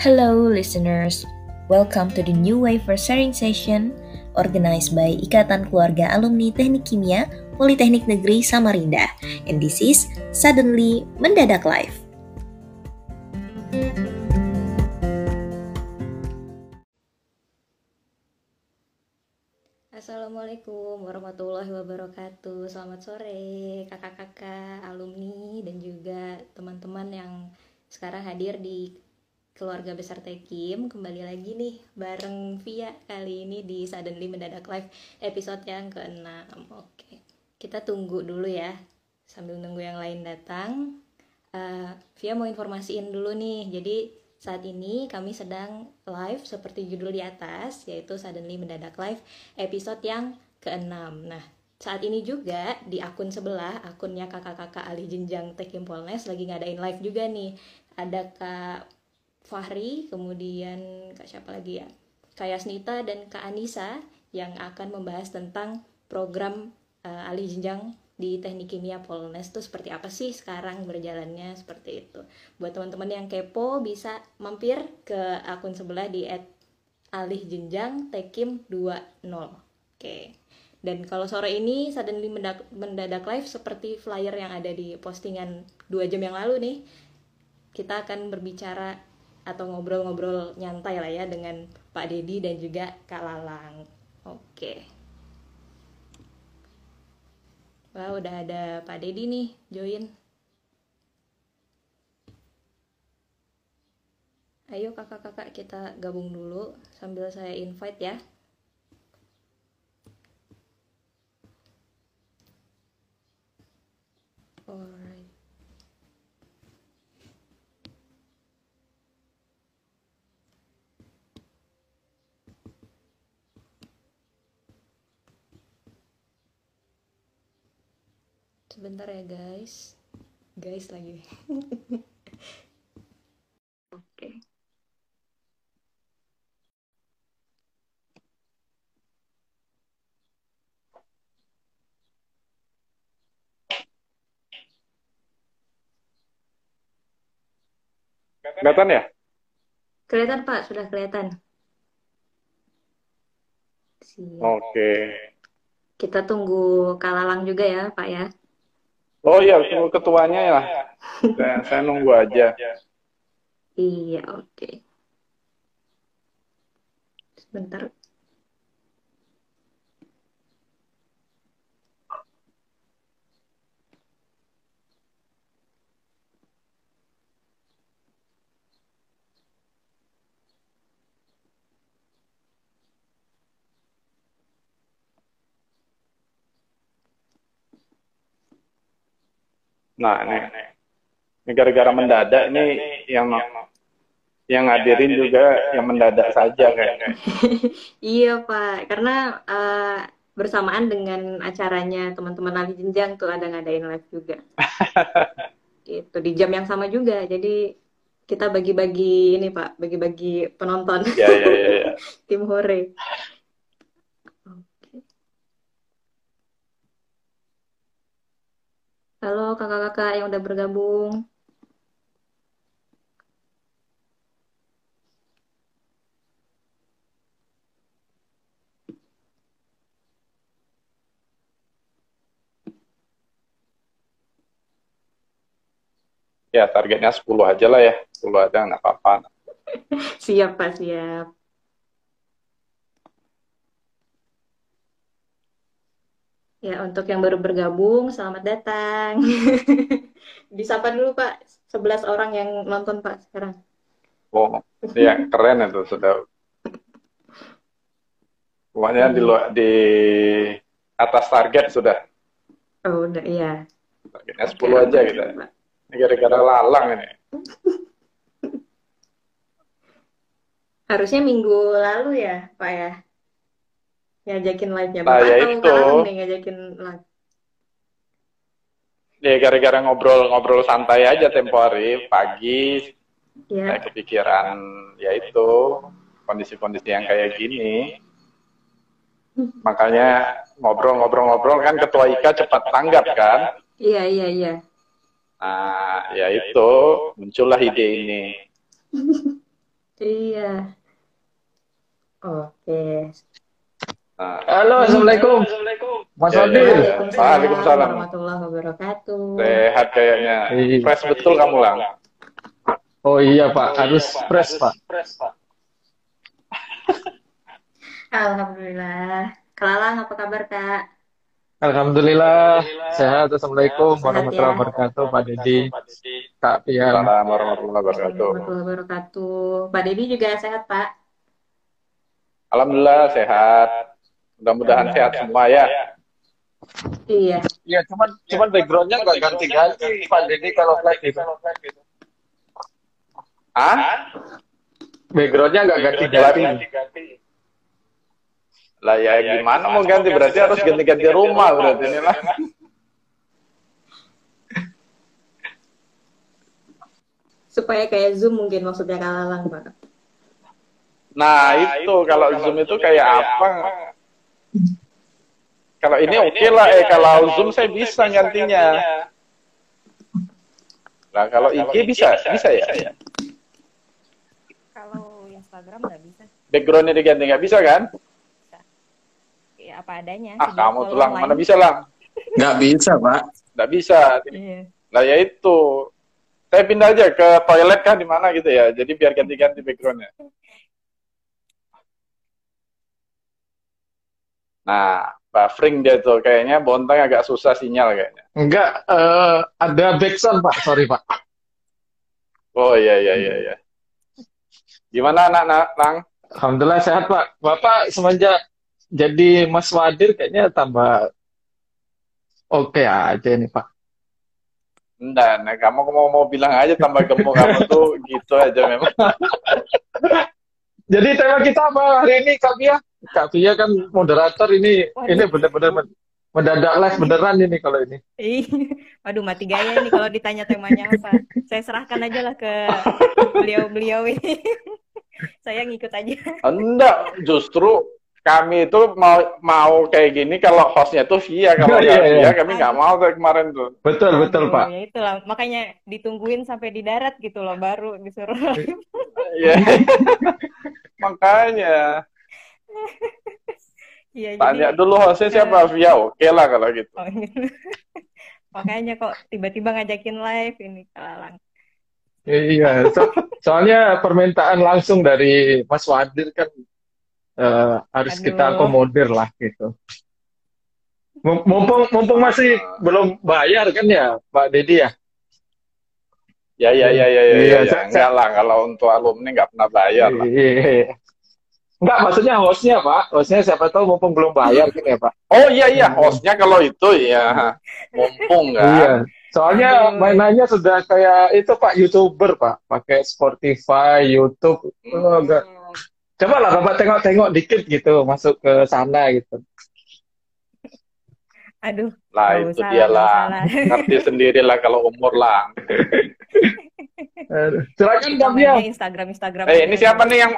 Hello, listeners. Welcome to the new wave for sharing session organized by Ikatan Keluarga Alumni Teknik Kimia Politeknik Negeri Samarinda. And this is Suddenly Mendadak Live. Assalamualaikum warahmatullahi wabarakatuh. Selamat sore kakak-kakak, alumni dan juga teman-teman yang sekarang hadir di keluarga besar Tekim kembali lagi nih bareng Via kali ini di Suddenly Mendadak Live episode yang ke-6 oke kita tunggu dulu ya sambil nunggu yang lain datang. Uh, Via mau informasiin dulu nih jadi saat ini kami sedang live seperti judul di atas yaitu Suddenly Mendadak Live episode yang ke-6 nah saat ini juga di akun sebelah akunnya kakak-kakak Ali Jenjang Tekim Polnes lagi ngadain live juga nih. Ada kak Fahri, kemudian Kak siapa lagi ya? Kak Yasnita dan Kak Anissa yang akan membahas tentang program uh, alih jenjang di Teknik Kimia Polnes itu seperti apa sih sekarang berjalannya seperti itu. Buat teman-teman yang kepo bisa mampir ke akun sebelah di alih jenjang tekim 20. Oke. Dan kalau sore ini suddenly mendadak, mendadak live seperti flyer yang ada di postingan dua jam yang lalu nih, kita akan berbicara atau ngobrol-ngobrol nyantai lah ya dengan Pak Dedi dan juga Kak Lalang. Oke. Wah, udah ada Pak Dedi nih join. Ayo kakak-kakak kita gabung dulu sambil saya invite ya. Alright. Sebentar ya guys guys lagi oke Kelihatan ya? Kelihatan Pak, sudah kelihatan. Siap. Oke. Kita tunggu Kalalang juga ya Pak ya. Oh iya, tunggu ketuanya ya. Saya, saya nunggu aja. Iya, oke. Okay. Sebentar. Nah, ini, ini gara-gara mendadak ini yang yang ngadirin juga yang mendadak saja kayaknya. iya Pak, karena uh, bersamaan dengan acaranya teman-teman Ali Jenjang tuh ada ngadain live juga. itu di jam yang sama juga, jadi kita bagi-bagi ini Pak, bagi-bagi penonton. Iya iya iya. Ya. Tim Hore. Halo kakak-kakak yang udah bergabung. Ya, targetnya 10 aja lah ya. 10 aja nggak apa-apa. siap, Pak, siap. Ya, untuk yang baru bergabung, selamat datang. Disapa dulu, Pak. 11 orang yang nonton, Pak, sekarang. Oh, ya keren itu sudah. Pokoknya di, di atas target sudah. Oh, udah, iya. Targetnya 10 Oke, aja gitu. Ini gara-gara lalang ini. Harusnya minggu lalu ya, Pak ya? Ngajakin live-nya nah, ya itu. nih ngajakin live ya gara-gara ngobrol-ngobrol santai aja tempo hari pagi ya. saya kepikiran ya itu kondisi-kondisi yang kayak gini makanya ngobrol-ngobrol-ngobrol kan ketua IKA cepat tanggap kan iya iya iya nah ya itu muncullah ide ini Iya. Oke. Nah. Halo, assalamualaikum. Mas ya, Adil. Ya, ya. Waalaikumsalam. Warahmatullahi wabarakatuh. Sehat kayaknya. Iya. Fresh betul kamu lang. Oh iya Pak, harus fresh Pak. Alhamdulillah. Kelalang apa kabar Kak? Alhamdulillah, sehat. Assalamualaikum warahmatullahi ya. wabarakatuh, Pak Dedi. Kak Pian. Assalamualaikum warahmatullahi wabarakatuh. Warahmatullahi wabarakatuh. Pak Dedi juga sehat, Pak? Alhamdulillah sehat. Mudah-mudahan sehat semua ya. Iya. Iya, cuman cuman backgroundnya nggak ganti-ganti, Pak Dedi kalau live gitu. Ah? Backgroundnya nggak ganti-ganti. Lah ya gimana mau ganti berarti harus ganti-ganti rumah berarti ini lah. Supaya kayak Zoom mungkin maksudnya kalalang Pak. Nah, itu kalau Zoom itu kayak apa? Kalau ini oke okay lah, eh kalau Zoom saya bisa gantinya. Nah, kalau IG bisa, bisa ya? Kalau Instagram nggak bisa. Backgroundnya diganti nggak bisa kan? ya apa adanya. Ah, kamu tuh lang, mana bisa lang? Nggak bisa, Pak. Nggak bisa. Iya. Nah, ya itu. Saya pindah aja ke toilet kah di mana gitu ya. Jadi biar ganti-ganti backgroundnya. Nah, buffering dia tuh kayaknya bontang agak susah sinyal kayaknya. Enggak, uh, ada backsound Pak, sorry Pak. Oh iya iya iya iya. Gimana anak-anak, Lang? Alhamdulillah sehat Pak. Bapak semenjak jadi Mas Wadir kayaknya tambah oke okay aja nih Pak. Enggak, nah kamu mau mau bilang aja tambah gemuk kamu tuh gitu aja memang. Jadi tema kita apa hari ini Kak Pia? Kak Pia kan moderator ini Waduh. ini benar-benar mendadak live beneran ini kalau ini. Waduh mati gaya ini kalau ditanya temanya apa. Saya serahkan aja lah ke beliau-beliau ini. Saya ngikut aja. Enggak, justru kami itu mau mau kayak gini kalau hostnya tuh via kalau nggak iya, via kami nggak mau tuh kemarin tuh. Betul betul pak. Ya itulah. Makanya ditungguin sampai di darat gitu loh baru disuruh. Iya. Makanya. Ya, tanya jadi, dulu hostnya siapa? Uh, via oke okay lah kalau gitu. Oh, gitu. makanya kok tiba-tiba ngajakin live ini kalalang iya. So, soalnya permintaan langsung dari Mas Wadir kan uh, harus Aduh. kita akomodir lah gitu. Mumpung mumpung masih belum bayar kan ya Pak Dedi ya? Ya ya ya ya ya. Iya, ya, ya. enggak lah kalau untuk alumni nggak pernah bayar lah. Iya. Enggak, maksudnya hostnya Pak. Hostnya siapa tahu mumpung belum bayar gitu ya Pak. Oh iya iya, hostnya kalau itu ya mumpung kan. Iya. Soalnya mainannya sudah kayak itu Pak YouTuber Pak, pakai Spotify, YouTube. Oh, enggak Coba lah Bapak tengok-tengok dikit gitu, masuk ke sana gitu. Aduh. Lah itu salah, dia lah. Ngerti sendiri lah kalau umur lah. Silakan Bia. Instagram Instagram. Eh ini siapa nih yang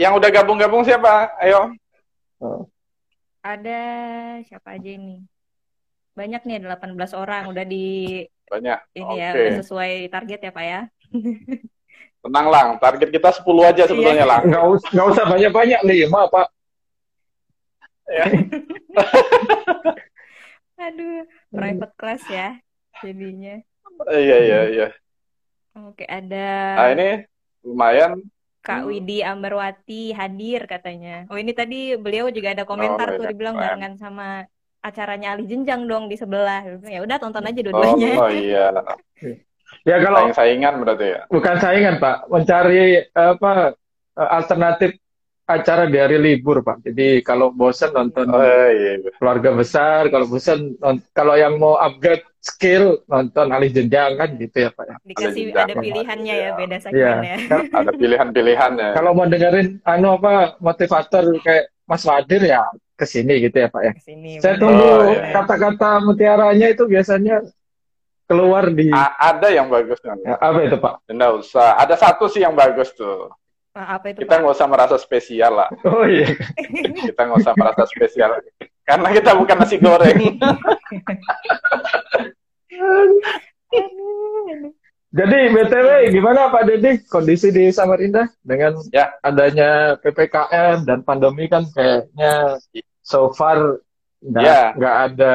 yang udah gabung-gabung siapa? Ayo. Oh. Ada siapa aja ini? Banyak nih, 18 orang udah di Banyak. Ini okay. ya, sesuai target ya, Pak ya. Tenang lang, target kita 10 aja sebetulnya lang. Nggak, us nggak usah banyak-banyak nih, maaf Pak. Ya. Aduh, private class ya jadinya. Iya, iya, iya. Oke, ada... Nah ini lumayan. Kak Widi Ambarwati hadir katanya. Oh ini tadi beliau juga ada komentar oh, tuh iya, dibilang barengan sama acaranya Ali Jenjang dong di sebelah. Ya udah tonton aja dua-duanya. Oh, oh iya. Ya kalau Saing saingan berarti ya. Bukan saingan Pak, mencari apa alternatif acara di hari libur Pak. Jadi kalau bosan nonton oh, iya, iya. keluarga besar, kalau bosan kalau yang mau upgrade skill nonton alih jenjang kan gitu ya Pak ya. Dikasih ada pilihannya ya, beda iya. segmen ya. ya. ada pilihan-pilihannya. Kalau mau dengerin anu apa motivator kayak Mas Wadir ya ke sini gitu ya Pak ya. Ke sini, Saya tunggu oh, iya. kata-kata mutiaranya itu biasanya keluar di A ada yang bagus kan ya, apa itu pak? Tidak usah. Ada satu sih yang bagus tuh. Nah, apa itu kita nggak usah merasa spesial lah. Oh iya. Kita nggak usah merasa spesial. Karena kita bukan nasi goreng. Jadi BTW gimana Pak Deddy? Kondisi di Samarinda dengan ya. adanya PPKM dan pandemi kan kayaknya so far nggak ya. nggak ada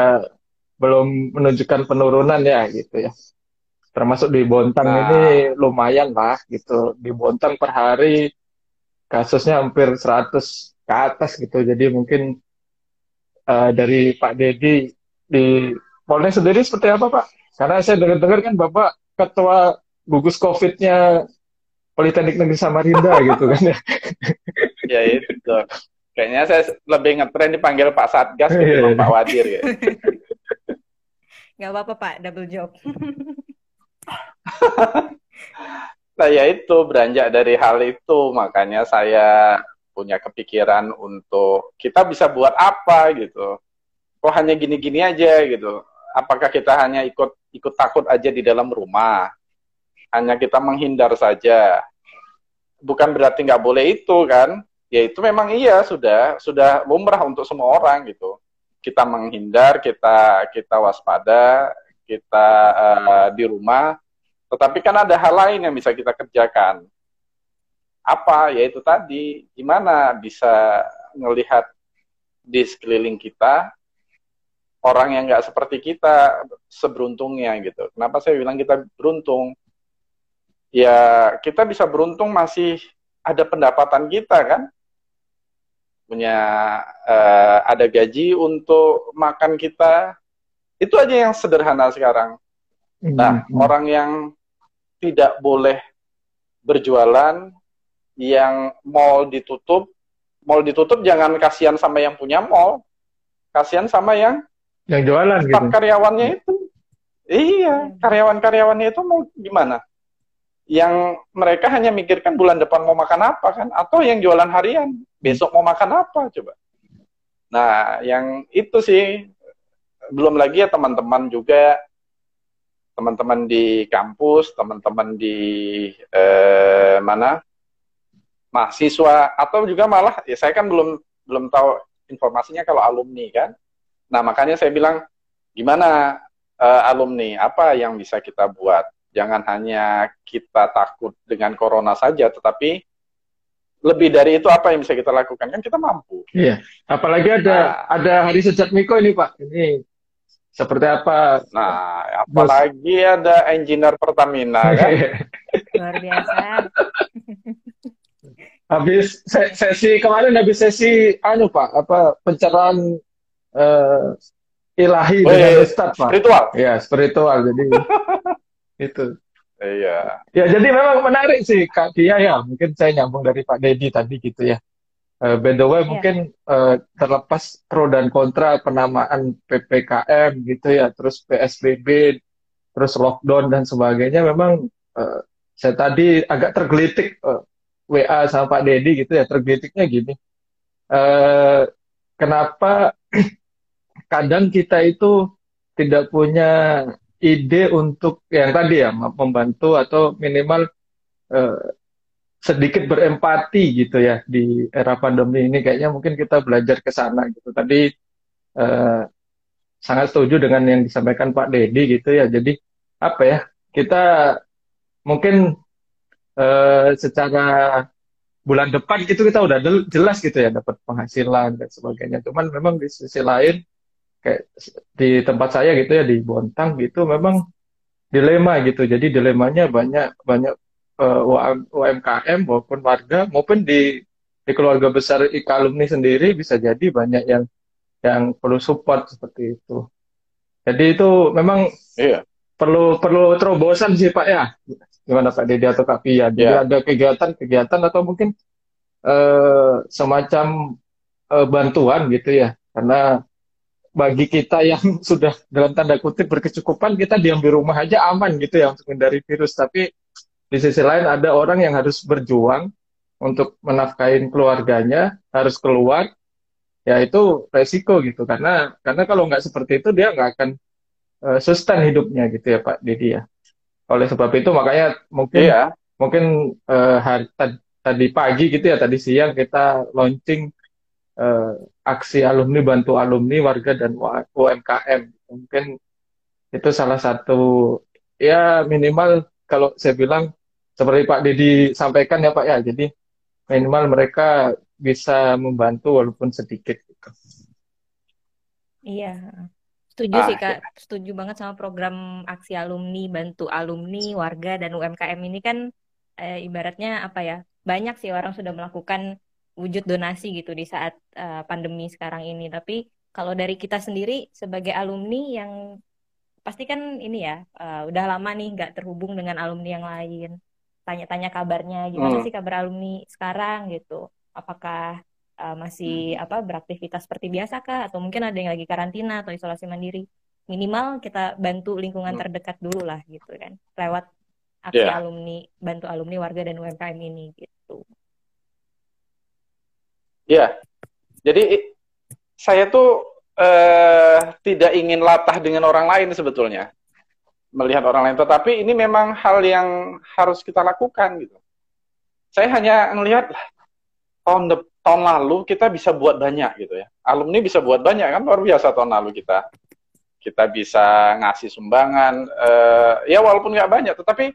belum menunjukkan penurunan ya gitu ya. Termasuk di Bontang nah. ini lumayan lah gitu. Di Bontang per hari kasusnya hampir 100 ke atas gitu. Jadi mungkin uh, dari Pak Deddy di Polres sendiri seperti apa Pak? Karena saya dengar-dengar kan Bapak ketua gugus COVID-nya Politeknik Negeri Samarinda gitu kan ya. ya itu. Kayaknya saya lebih ngetren dipanggil Pak Satgas gitu, iya, iya. Pak Wadir ya. Gak apa-apa Pak, double job. nah ya itu beranjak dari hal itu makanya saya punya kepikiran untuk kita bisa buat apa gitu. Kok hanya gini-gini aja gitu. Apakah kita hanya ikut ikut takut aja di dalam rumah? Hanya kita menghindar saja. Bukan berarti nggak boleh itu kan? Ya itu memang iya sudah sudah lumrah untuk semua orang gitu. Kita menghindar, kita kita waspada, kita uh, di rumah. Tetapi kan ada hal lain yang bisa kita kerjakan. Apa? Yaitu tadi gimana bisa melihat di sekeliling kita orang yang nggak seperti kita seberuntungnya gitu. Kenapa saya bilang kita beruntung? Ya kita bisa beruntung masih ada pendapatan kita kan, punya uh, ada gaji untuk makan kita. Itu aja yang sederhana sekarang. Nah mm -hmm. orang yang tidak boleh berjualan, yang mall ditutup, mall ditutup jangan kasihan sama yang punya mall, kasihan sama yang yang jualan gitu. karyawannya itu. Iya, hmm. karyawan-karyawannya itu mau gimana? Yang mereka hanya mikirkan bulan depan mau makan apa kan? Atau yang jualan harian, besok mau makan apa coba? Nah, yang itu sih belum lagi ya teman-teman juga teman-teman di kampus, teman-teman di eh, mana mahasiswa atau juga malah ya saya kan belum belum tahu informasinya kalau alumni kan. Nah, makanya saya bilang, gimana uh, alumni, apa yang bisa kita buat? Jangan hanya kita takut dengan corona saja, tetapi lebih dari itu apa yang bisa kita lakukan? Kan kita mampu. Iya, apalagi ada nah, ada hari sejak Miko ini Pak. Ini seperti apa? Nah, apalagi Bos. ada engineer Pertamina kan. Luar biasa. habis sesi kemarin habis sesi anu Pak, apa pencerahan uh, ilahi oh, dengan iya, ustad pak spiritual ya spiritual jadi itu iya. Ya jadi memang menarik sih kak Kia ya. Mungkin saya nyambung dari Pak Dedi tadi gitu ya. Uh, by the way yeah. mungkin uh, terlepas pro dan kontra penamaan ppkm gitu ya. Terus psbb terus lockdown dan sebagainya memang uh, saya tadi agak tergelitik uh, WA sama Pak Dedi gitu ya. Tergelitiknya gini. Uh, kenapa kadang kita itu tidak punya ide untuk yang tadi ya membantu atau minimal uh, sedikit berempati gitu ya di era pandemi ini. Kayaknya mungkin kita belajar ke sana gitu. Tadi uh, sangat setuju dengan yang disampaikan Pak Dedi gitu ya. Jadi apa ya kita mungkin uh, secara bulan depan gitu kita udah jelas gitu ya dapat penghasilan dan sebagainya. Cuman memang di sisi lain kayak di tempat saya gitu ya di Bontang gitu memang dilema gitu. Jadi dilemanya banyak banyak uh, eh, UMKM maupun warga maupun di di keluarga besar IKA alumni sendiri bisa jadi banyak yang yang perlu support seperti itu. Jadi itu memang iya. perlu perlu terobosan sih Pak ya. Gimana Pak Dede atau Kak Pia? Jadi yeah. ada kegiatan-kegiatan atau mungkin uh, semacam uh, bantuan gitu ya. Karena bagi kita yang sudah dalam tanda kutip berkecukupan kita diam di rumah aja aman gitu ya untuk menghindari virus. Tapi di sisi lain ada orang yang harus berjuang untuk menafkahin keluarganya harus keluar ya itu resiko gitu. Karena karena kalau nggak seperti itu dia nggak akan uh, sustain hidupnya gitu ya Pak Didi ya. Oleh sebab itu makanya mungkin iya. mungkin uh, hari, tadi pagi gitu ya tadi siang kita launching uh, aksi alumni bantu alumni warga dan UMKM mungkin itu salah satu ya minimal kalau saya bilang seperti Pak Dedi sampaikan ya Pak ya, jadi minimal mereka bisa membantu walaupun sedikit. Gitu. Iya, setuju ah, sih Kak, ya. setuju banget sama program aksi alumni, bantu alumni, warga dan UMKM ini kan eh, ibaratnya apa ya, banyak sih orang sudah melakukan wujud donasi gitu di saat uh, pandemi sekarang ini. Tapi kalau dari kita sendiri sebagai alumni yang pasti kan ini ya uh, udah lama nih nggak terhubung dengan alumni yang lain. Tanya-tanya kabarnya gimana hmm. sih kabar alumni sekarang gitu. Apakah uh, masih hmm. apa beraktivitas seperti biasa kah atau mungkin ada yang lagi karantina atau isolasi mandiri. Minimal kita bantu lingkungan hmm. terdekat dulu lah gitu kan. Lewat aksi yeah. alumni, bantu alumni warga dan UMKM ini gitu. Ya, jadi saya tuh eh, tidak ingin latah dengan orang lain sebetulnya. Melihat orang lain, tetapi ini memang hal yang harus kita lakukan gitu. Saya hanya melihat tahun de tahun lalu kita bisa buat banyak gitu ya. Alumni bisa buat banyak kan? Luar biasa tahun lalu kita kita bisa ngasih sumbangan uh, ya walaupun nggak banyak tetapi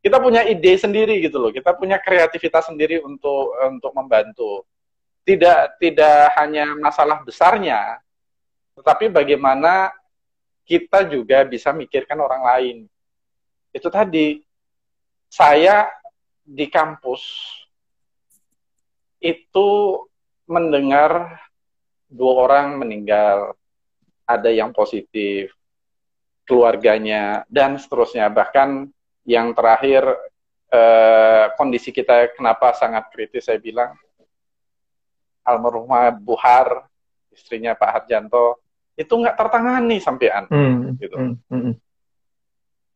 kita punya ide sendiri gitu loh. Kita punya kreativitas sendiri untuk untuk membantu tidak tidak hanya masalah besarnya, tetapi bagaimana kita juga bisa mikirkan orang lain. Itu tadi saya di kampus itu mendengar dua orang meninggal, ada yang positif, keluarganya dan seterusnya. Bahkan yang terakhir eh, kondisi kita kenapa sangat kritis saya bilang almarhumah Buhar, istrinya Pak Harjanto, itu nggak tertangani sampean. Hmm, gitu. Hmm, hmm.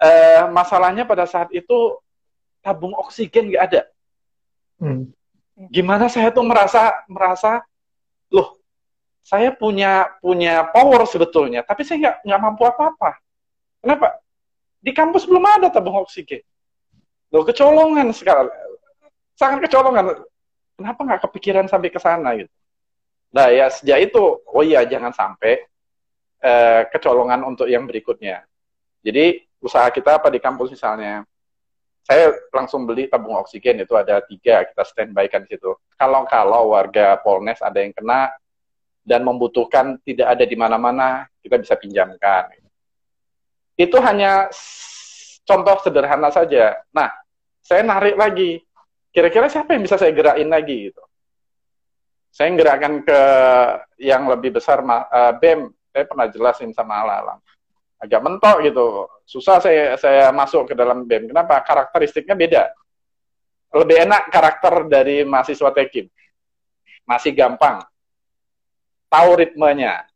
Uh, masalahnya pada saat itu tabung oksigen nggak ada. Hmm. Gimana saya tuh merasa merasa, loh, saya punya punya power sebetulnya, tapi saya nggak nggak mampu apa-apa. Kenapa? Di kampus belum ada tabung oksigen. Loh, kecolongan sekali. Sangat kecolongan kenapa nggak kepikiran sampai ke sana gitu? Nah ya sejak itu oh iya jangan sampai uh, kecolongan untuk yang berikutnya. Jadi usaha kita apa di kampus misalnya? Saya langsung beli tabung oksigen itu ada tiga kita standby kan di situ. Kalau kalau warga Polnes ada yang kena dan membutuhkan tidak ada di mana-mana kita bisa pinjamkan. Itu hanya contoh sederhana saja. Nah saya narik lagi kira-kira siapa yang bisa saya gerakin lagi gitu? Saya gerakkan ke yang lebih besar uh, BEM. Saya pernah jelasin sama Alam agak mentok gitu. Susah saya saya masuk ke dalam BEM. Kenapa? Karakteristiknya beda. Lebih enak karakter dari mahasiswa tekim. Masih gampang. Tahu ritmenya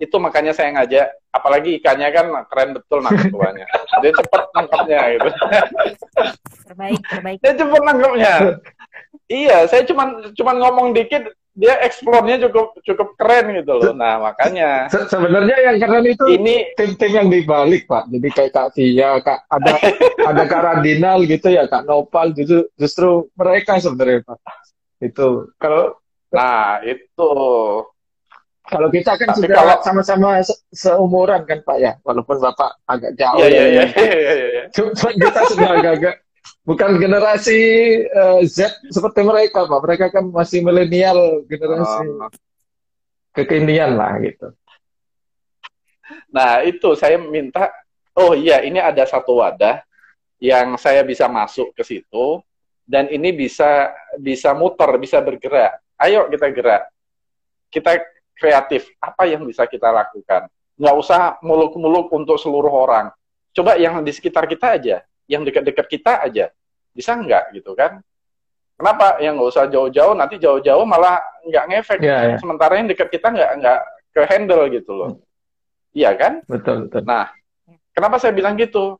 itu makanya saya ngajak apalagi ikannya kan keren betul nangkep tuanya. Dia cepet nangkepnya gitu. Terbaik terbaik. Dia cepet nangkepnya. Iya saya cuman cuman ngomong dikit dia eksplornya cukup cukup keren gitu loh. Nah makanya. Se sebenarnya yang keren itu ini tim-tim yang dibalik pak. Jadi kayak kak Tia kak ada ada kak Radinal gitu ya kak Nopal justru justru mereka sebenarnya pak. Itu. Kalau nah itu kalau kita kan Tapi sudah sama-sama se seumuran kan Pak ya, walaupun Bapak agak jauh. Iya, iya, iya. Cuma kita sudah agak-agak bukan generasi uh, Z seperti mereka Pak. Mereka kan masih milenial generasi oh. kekinian lah gitu. Nah itu saya minta, oh iya ini ada satu wadah yang saya bisa masuk ke situ dan ini bisa bisa muter, bisa bergerak. Ayo kita gerak. Kita kreatif. Apa yang bisa kita lakukan? Nggak usah muluk-muluk untuk seluruh orang. Coba yang di sekitar kita aja, yang dekat-dekat kita aja. Bisa nggak gitu kan? Kenapa? Yang nggak usah jauh-jauh, nanti jauh-jauh malah nggak ngefek. Yeah, yeah. Sementara yang dekat kita nggak nggak ke handle gitu loh. Hmm. Iya kan? Betul, betul. Nah, kenapa saya bilang gitu?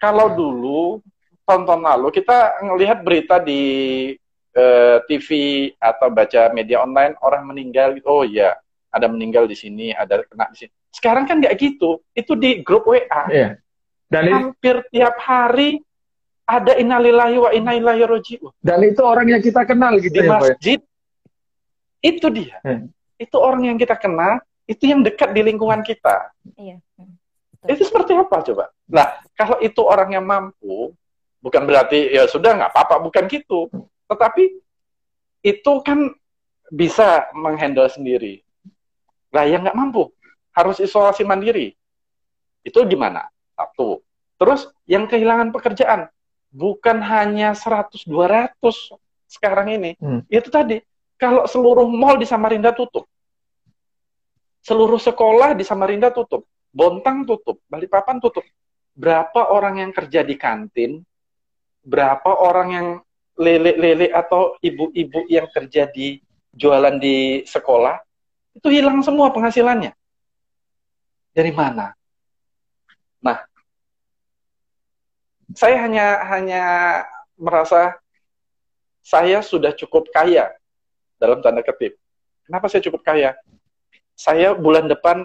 Kalau dulu tahun-tahun lalu kita ngelihat berita di eh, TV atau baca media online orang meninggal, oh iya ada meninggal di sini, ada kena di sini. Sekarang kan nggak gitu, itu di grup WA. Iya. Dan hampir itu, tiap hari ada innalillahi wa inna ilaihi roji'un. Dan itu orang yang kita kenal gitu di ya, ya? masjid. Itu dia. Hmm. Itu orang yang kita kenal, itu yang dekat di lingkungan kita. Iya. Itu seperti apa coba? Nah, kalau itu orang yang mampu, bukan berarti ya sudah nggak apa-apa, bukan gitu. Tetapi itu kan bisa menghandle sendiri. Nah, yang nggak mampu harus isolasi mandiri. Itu gimana? Satu. Terus yang kehilangan pekerjaan bukan hanya 100 200 sekarang ini. Hmm. Itu tadi kalau seluruh mall di Samarinda tutup. Seluruh sekolah di Samarinda tutup Bontang tutup, Balikpapan tutup. Berapa orang yang kerja di kantin? Berapa orang yang lele-lele atau ibu-ibu yang kerja di jualan di sekolah? Itu hilang semua penghasilannya. Dari mana? Nah, saya hanya hanya merasa saya sudah cukup kaya dalam tanda kutip. Kenapa saya cukup kaya? Saya bulan depan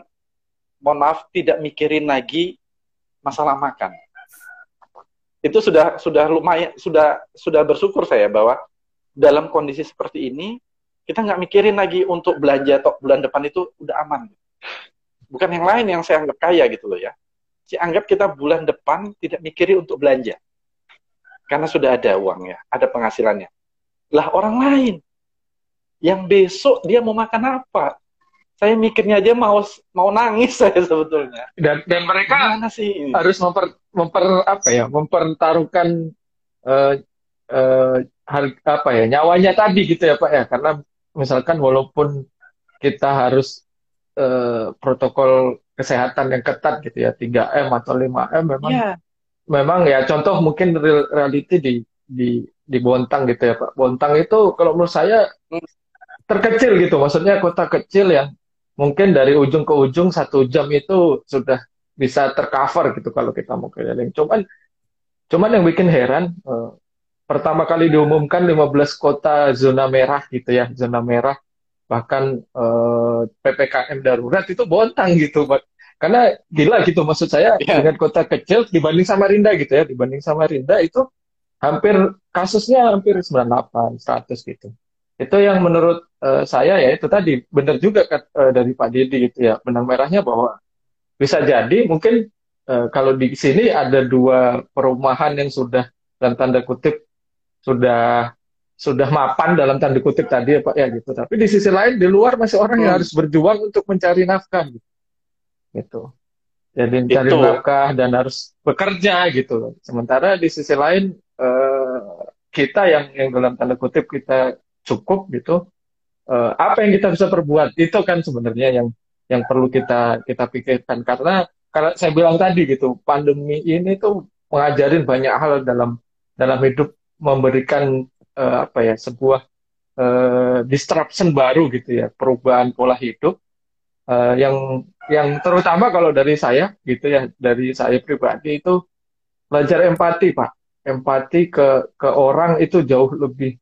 mohon maaf tidak mikirin lagi masalah makan. Itu sudah sudah lumayan sudah sudah bersyukur saya bahwa dalam kondisi seperti ini kita nggak mikirin lagi untuk belanja atau bulan depan itu udah aman. Bukan yang lain yang saya anggap kaya gitu loh ya. Saya anggap kita bulan depan tidak mikirin untuk belanja. Karena sudah ada uangnya, ada penghasilannya. Lah orang lain yang besok dia mau makan apa? saya mikirnya aja mau mau nangis saya sebetulnya. Dan dan mereka sih harus memper memper apa ya mempertaruhkan uh, uh, hal apa ya nyawanya tadi gitu ya Pak ya karena misalkan walaupun kita harus uh, protokol kesehatan yang ketat gitu ya 3M atau 5M memang yeah. memang ya contoh mungkin reality di di di Bontang gitu ya Pak. Bontang itu kalau menurut saya terkecil gitu maksudnya kota kecil yang mungkin dari ujung ke ujung satu jam itu sudah bisa tercover gitu kalau kita mau keliling. Cuman cuman yang bikin heran eh, pertama kali diumumkan 15 kota zona merah gitu ya, zona merah bahkan eh, PPKM darurat itu bontang gitu, karena gila gitu maksud saya yeah. dengan kota kecil dibanding Samarinda gitu ya, dibanding Samarinda itu hampir kasusnya hampir 98, 100 gitu itu yang menurut uh, saya ya itu tadi benar juga uh, dari Pak Didi gitu ya benang merahnya bahwa bisa jadi mungkin uh, kalau di sini ada dua perumahan yang sudah dalam tanda kutip sudah sudah mapan dalam tanda kutip tadi ya Pak ya gitu tapi di sisi lain di luar masih orang hmm. yang harus berjuang untuk mencari nafkah gitu, gitu. jadi mencari itu. nafkah dan harus bekerja gitu sementara di sisi lain uh, kita yang yang dalam tanda kutip kita cukup gitu uh, apa yang kita bisa perbuat itu kan sebenarnya yang yang perlu kita kita pikirkan karena karena saya bilang tadi gitu pandemi ini tuh mengajarin banyak hal dalam dalam hidup memberikan uh, apa ya sebuah uh, disruption baru gitu ya perubahan pola hidup uh, yang yang terutama kalau dari saya gitu ya dari saya pribadi itu belajar empati pak empati ke ke orang itu jauh lebih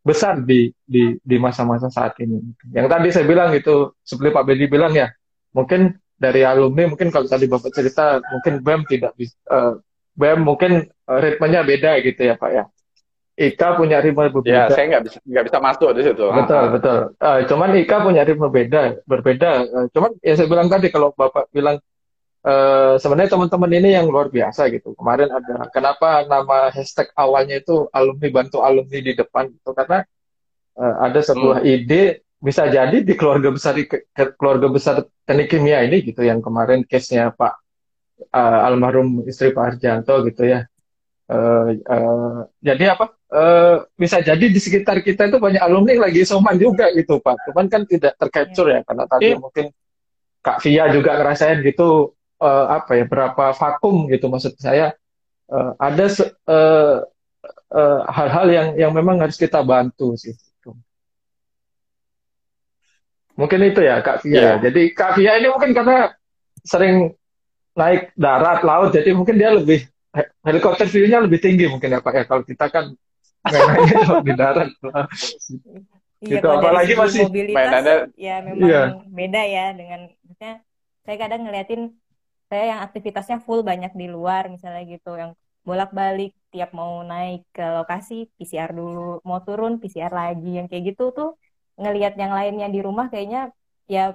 besar di di di masa-masa saat ini. Yang tadi saya bilang itu seperti Pak Bedi bilang ya, mungkin dari alumni mungkin kalau tadi Bapak cerita mungkin BEM tidak bisa uh, BEM mungkin uh, ritmenya beda gitu ya Pak ya. Ika punya ritme berbeda. Ya, saya nggak bisa nggak bisa masuk di situ. Betul, ah. betul. Uh, cuman Ika punya ritme beda, berbeda. Uh, cuman ya saya bilang tadi kalau Bapak bilang uh, sebenarnya teman-teman ini yang luar biasa gitu. Kemarin ada kenapa nama hashtag awalnya itu alumni bantu alumni di depan itu karena uh, ada sebuah hmm. ide bisa jadi di keluarga besar keluarga besar teknik kimia ini gitu yang kemarin case-nya Pak uh, almarhum istri Pak Arjanto gitu ya. Uh, uh, jadi apa? Uh, bisa jadi di sekitar kita itu banyak alumni lagi soman juga gitu Pak. Cuman kan tidak tercapture ya karena tadi yeah. mungkin Kak Via juga ngerasain gitu uh, apa ya berapa vakum gitu maksud saya uh, ada hal-hal uh, uh, yang yang memang harus kita bantu sih mungkin itu ya Kak Via yeah. jadi Kak Via ini mungkin karena sering naik darat laut jadi mungkin dia lebih helikopter view-nya lebih tinggi mungkin ya Pak ya kalau kita kan mainannya di darat Iya, gitu apalagi masih mainannya ya memang iya. beda ya dengan misalnya saya kadang ngeliatin saya yang aktivitasnya full banyak di luar misalnya gitu yang bolak-balik tiap mau naik ke lokasi PCR dulu mau turun PCR lagi yang kayak gitu tuh ngelihat yang lainnya di rumah kayaknya ya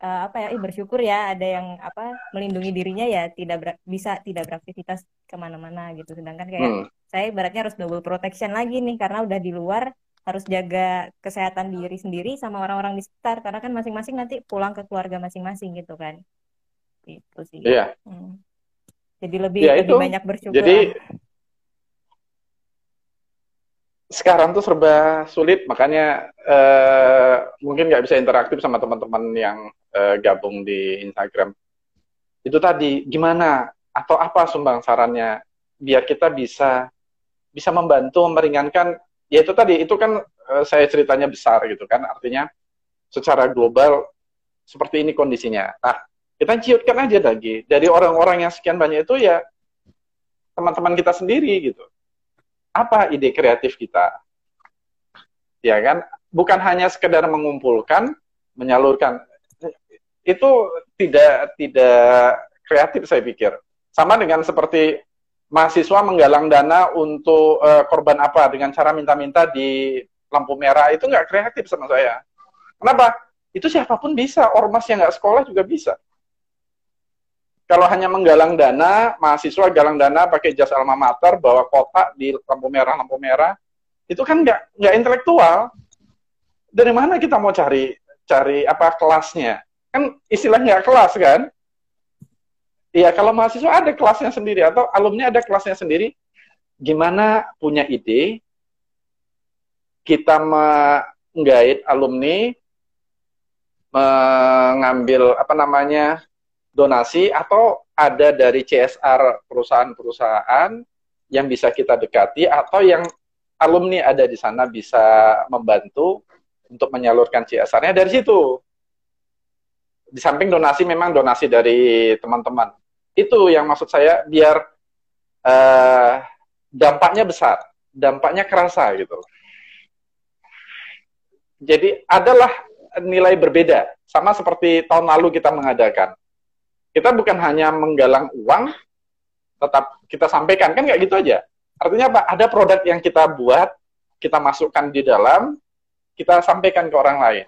uh, apa ya bersyukur ya ada yang apa melindungi dirinya ya tidak ber, bisa tidak beraktivitas ke mana-mana gitu sedangkan kayak hmm. saya ibaratnya harus double protection lagi nih karena udah di luar harus jaga kesehatan diri sendiri sama orang-orang di sekitar karena kan masing-masing nanti pulang ke keluarga masing-masing gitu kan itu sih iya. hmm. jadi lebih ya, lebih itu. banyak bersyukur jadi sekarang tuh serba sulit makanya uh, mungkin nggak bisa interaktif sama teman-teman yang uh, gabung di Instagram. Itu tadi gimana? Atau apa sumbang sarannya? Biar kita bisa bisa membantu meringankan ya itu tadi itu kan uh, saya ceritanya besar gitu kan. Artinya secara global seperti ini kondisinya. Nah kita ciutkan aja lagi. Dari orang-orang yang sekian banyak itu ya teman-teman kita sendiri gitu. Apa ide kreatif kita? Ya kan? Bukan hanya sekedar mengumpulkan menyalurkan itu tidak tidak kreatif saya pikir sama dengan seperti mahasiswa menggalang dana untuk uh, korban apa dengan cara minta-minta di lampu merah itu nggak kreatif sama saya. Kenapa? Itu siapa pun bisa, ormas yang nggak sekolah juga bisa. Kalau hanya menggalang dana, mahasiswa galang dana pakai jas alma mater, bawa kotak di lampu merah, lampu merah, itu kan nggak nggak intelektual. Dari mana kita mau cari cari apa kelasnya? Kan istilahnya kelas kan? Iya, kalau mahasiswa ada kelasnya sendiri atau alumni ada kelasnya sendiri. Gimana punya ide, kita menggait alumni mengambil apa namanya donasi atau ada dari CSR perusahaan-perusahaan yang bisa kita dekati atau yang alumni ada di sana bisa membantu untuk menyalurkan CSR-nya dari situ. Di samping donasi memang donasi dari teman-teman itu yang maksud saya biar uh, dampaknya besar, dampaknya kerasa gitu. Jadi adalah nilai berbeda, sama seperti tahun lalu kita mengadakan. Kita bukan hanya menggalang uang, tetap kita sampaikan kan nggak gitu aja. Artinya apa? Ada produk yang kita buat, kita masukkan di dalam, kita sampaikan ke orang lain.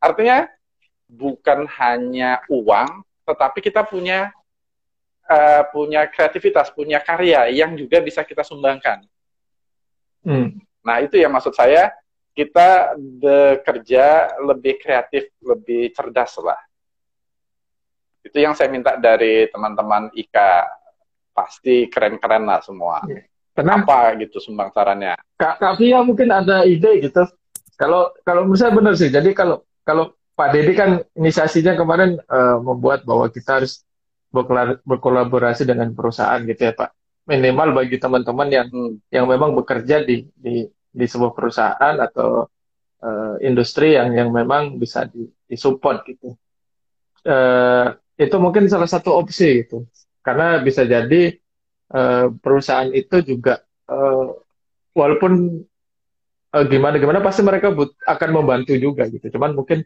Artinya bukan hanya uang, tetapi kita punya uh, punya kreativitas, punya karya yang juga bisa kita sumbangkan. Hmm. Nah, itu yang maksud saya, kita bekerja lebih kreatif, lebih cerdas lah. Itu yang saya minta dari teman-teman IKA. Pasti keren-keren lah semua. Iya. Kenapa gitu sumbang sarannya? Kak, Kak Fia mungkin ada ide gitu. Kalau kalau menurut saya benar sih. Jadi kalau kalau Pak Dedi kan inisiasinya kemarin uh, membuat bahwa kita harus berkolaborasi dengan perusahaan gitu ya Pak. Minimal bagi teman-teman yang hmm. yang memang bekerja di di di sebuah perusahaan atau uh, industri yang yang memang bisa di, disupport gitu. Uh, itu mungkin salah satu opsi gitu. Karena bisa jadi uh, perusahaan itu juga uh, walaupun uh, gimana gimana pasti mereka but, akan membantu juga gitu. Cuman mungkin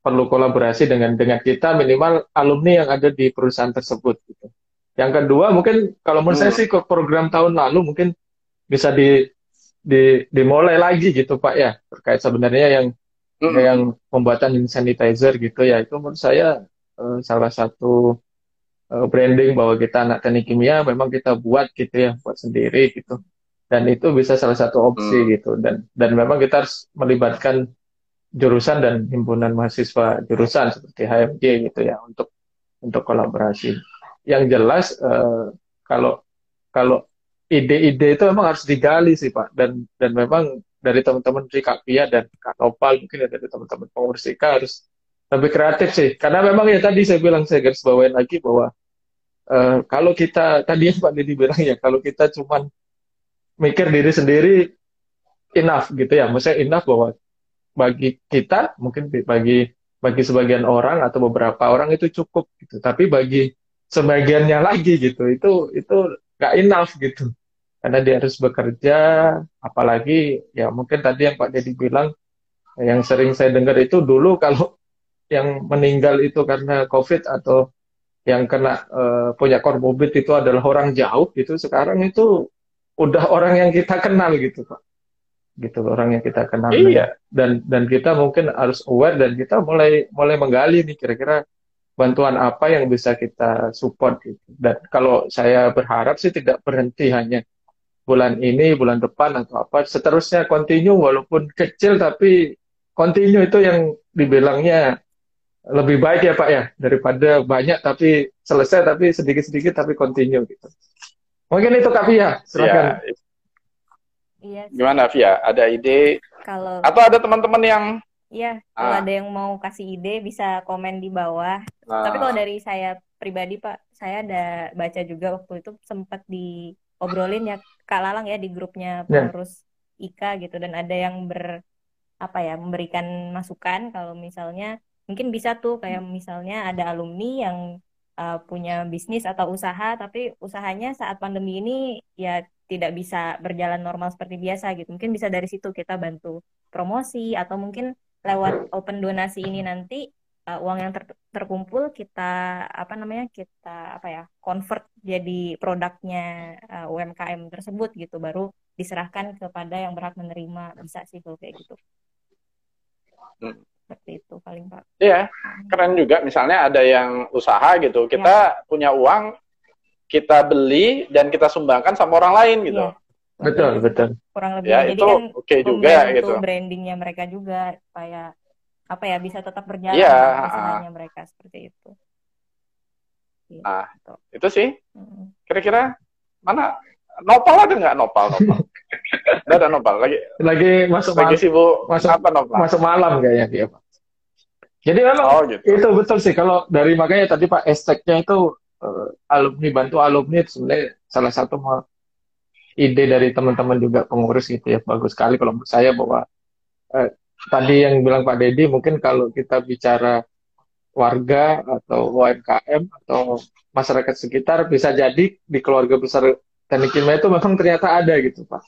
perlu kolaborasi dengan dengan kita minimal alumni yang ada di perusahaan tersebut gitu. Yang kedua mungkin kalau menurut hmm. saya sih ke program tahun lalu mungkin bisa di, di dimulai lagi gitu Pak ya terkait sebenarnya yang hmm. yang pembuatan sanitizer gitu ya itu menurut saya uh, salah satu uh, branding bahwa kita anak teknik kimia memang kita buat gitu ya buat sendiri gitu dan itu bisa salah satu opsi hmm. gitu dan dan memang kita harus melibatkan jurusan dan himpunan mahasiswa jurusan seperti HMJ gitu ya untuk untuk kolaborasi. Yang jelas uh, kalau kalau ide-ide itu memang harus digali sih Pak. Dan dan memang dari teman-teman di Kak Pia dan Kak mungkin ya dari teman-teman pengurus harus lebih kreatif sih. Karena memang ya tadi saya bilang saya garis bawain lagi bahwa uh, kalau kita tadi Pak Didi bilang ya kalau kita cuman mikir diri sendiri enough gitu ya. Maksudnya enough bahwa bagi kita mungkin bagi bagi sebagian orang atau beberapa orang itu cukup gitu. Tapi bagi sebagiannya lagi gitu itu itu gak enough gitu. Karena dia harus bekerja apalagi ya mungkin tadi yang Pak Deddy bilang yang sering saya dengar itu dulu kalau yang meninggal itu karena COVID atau yang kena uh, punya komorbid itu adalah orang jauh gitu sekarang itu udah orang yang kita kenal gitu Pak gitu orang yang kita kenal iya. dan dan kita mungkin harus aware dan kita mulai mulai menggali nih kira-kira bantuan apa yang bisa kita support gitu. dan kalau saya berharap sih tidak berhenti hanya bulan ini bulan depan atau apa seterusnya continue walaupun kecil tapi continue itu yang dibilangnya lebih baik ya Pak ya daripada banyak tapi selesai tapi sedikit-sedikit tapi continue gitu. Mungkin itu Kak Fia, silakan. Ya, Iya. Gimana Via? Ada ide? Kalau atau ada teman-teman yang Iya, kalau ah. ada yang mau kasih ide bisa komen di bawah. Ah. Tapi kalau dari saya pribadi Pak, saya ada baca juga waktu itu sempat diobrolin ya Kak Lalang ya di grupnya ya. pengurus yeah. IKA gitu dan ada yang ber apa ya memberikan masukan kalau misalnya mungkin bisa tuh kayak misalnya ada alumni yang uh, punya bisnis atau usaha tapi usahanya saat pandemi ini ya tidak bisa berjalan normal seperti biasa gitu. Mungkin bisa dari situ kita bantu promosi atau mungkin lewat open donasi ini nanti uh, uang yang ter terkumpul kita apa namanya kita apa ya convert jadi produknya uh, UMKM tersebut gitu baru diserahkan kepada yang berhak menerima bisa sih kalau kayak gitu. Hmm. Seperti itu paling Pak. Iya, keren juga misalnya ada yang usaha gitu. Kita ya. punya uang kita beli dan kita sumbangkan sama orang lain gitu. Iya. Betul, betul. Kurang lebih. Ya, Jadi itu kan oke okay juga gitu. brandingnya mereka juga supaya apa ya bisa tetap berjalan ya, usahanya mereka seperti itu. Gitu. Nah, itu sih. Kira-kira mana nopal ada nggak nopal nopal? Udah ada nopal lagi. Lagi masuk lagi sibuk masuk apa nopal? Masuk malam kayaknya dia, Pak. Jadi memang oh, gitu. itu betul sih kalau dari makanya tadi Pak esteknya itu uh, alumni bantu alumni itu sebenarnya salah satu ide dari teman-teman juga pengurus gitu ya bagus sekali kalau menurut saya bahwa uh, tadi yang bilang Pak Dedi mungkin kalau kita bicara warga atau UMKM atau masyarakat sekitar bisa jadi di keluarga besar teknik kimia itu memang ternyata ada gitu Pak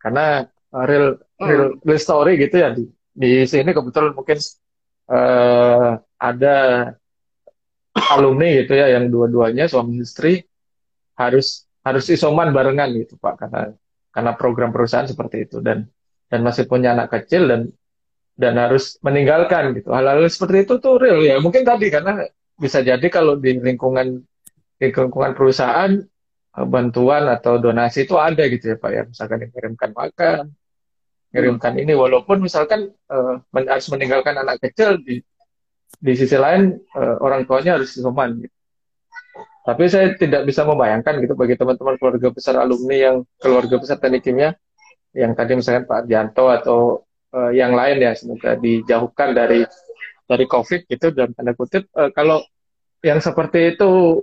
karena uh, real real hmm. real story gitu ya di di sini kebetulan mungkin uh, ada alumni gitu ya yang dua-duanya suami istri harus harus isoman barengan gitu Pak karena karena program perusahaan seperti itu. Dan dan masih punya anak kecil dan dan harus meninggalkan gitu. Hal-hal seperti itu tuh real ya. Mungkin tadi karena bisa jadi kalau di lingkungan di lingkungan perusahaan eh, bantuan atau donasi itu ada gitu ya Pak ya. Misalkan dikirimkan makan kirimkan ini. Walaupun misalkan uh, harus meninggalkan anak kecil di di sisi lain uh, orang tuanya harus isoman gitu. Tapi saya tidak bisa membayangkan gitu bagi teman-teman keluarga besar alumni yang keluarga besar teknik kimia yang tadi misalkan Pak Dianto atau uh, yang lain ya semoga dijauhkan dari dari COVID gitu dan tanda kutip uh, kalau yang seperti itu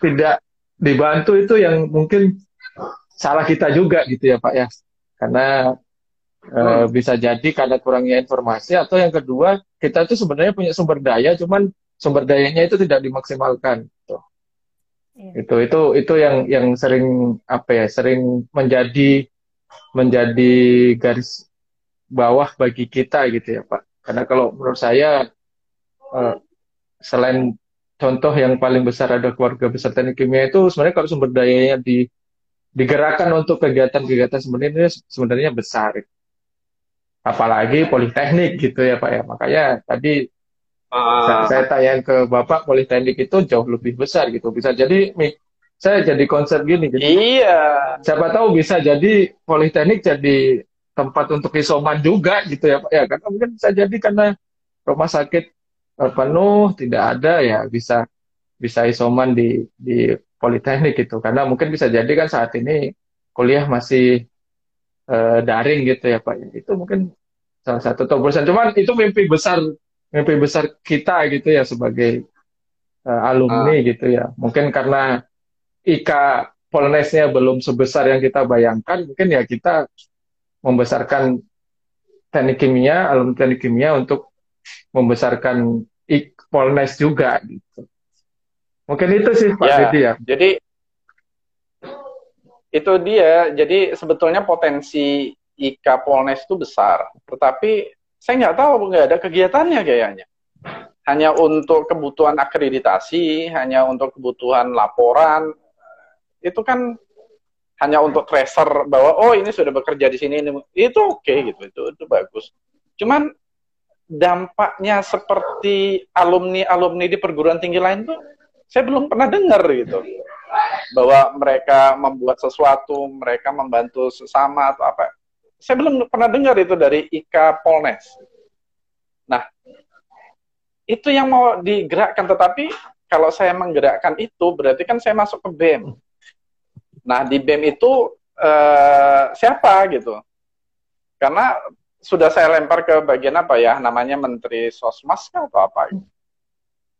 tidak dibantu itu yang mungkin salah kita juga gitu ya Pak ya karena hmm. bisa jadi karena kurangnya informasi atau yang kedua kita itu sebenarnya punya sumber daya cuman sumber dayanya itu tidak dimaksimalkan gitu. Ya. itu itu itu yang yang sering apa ya sering menjadi menjadi garis bawah bagi kita gitu ya Pak karena kalau menurut saya uh, selain contoh yang paling besar ada keluarga besar teknik kimia itu sebenarnya kalau sumber dayanya di digerakkan untuk kegiatan-kegiatan sebenarnya sebenarnya besar apalagi politeknik gitu ya Pak ya. Makanya tadi uh. saya, tanya ke Bapak politeknik itu jauh lebih besar gitu. Bisa jadi saya jadi konsep gini gitu. Iya. Siapa tahu bisa jadi politeknik jadi tempat untuk isoman juga gitu ya Pak ya. Karena mungkin bisa jadi karena rumah sakit penuh tidak ada ya bisa bisa isoman di di politeknik gitu. Karena mungkin bisa jadi kan saat ini kuliah masih uh, daring gitu ya Pak. Itu mungkin salah satu terobosan. Cuman itu mimpi besar, mimpi besar kita gitu ya sebagai uh, alumni ah. gitu ya. Mungkin karena IKA Polnesnya belum sebesar yang kita bayangkan, mungkin ya kita membesarkan teknik kimia, alumni teknik kimia untuk membesarkan IK Polnes juga gitu. Mungkin itu sih Pak ya, Didi ya. Jadi itu dia. Jadi sebetulnya potensi IKA Polnes itu besar, tetapi saya nggak tahu nggak ada kegiatannya kayaknya. Hanya untuk kebutuhan akreditasi, hanya untuk kebutuhan laporan, itu kan hanya untuk tracer bahwa oh ini sudah bekerja di sini ini itu oke okay, gitu itu itu bagus cuman dampaknya seperti alumni alumni di perguruan tinggi lain tuh saya belum pernah dengar gitu bahwa mereka membuat sesuatu mereka membantu sesama atau apa. Saya belum pernah dengar itu dari Ika Polnes. Nah itu yang mau digerakkan. Tetapi kalau saya menggerakkan itu berarti kan saya masuk ke BEM nah di BEM itu eh, siapa gitu? Karena sudah saya lempar ke bagian apa ya? Namanya menteri sosmas atau apa?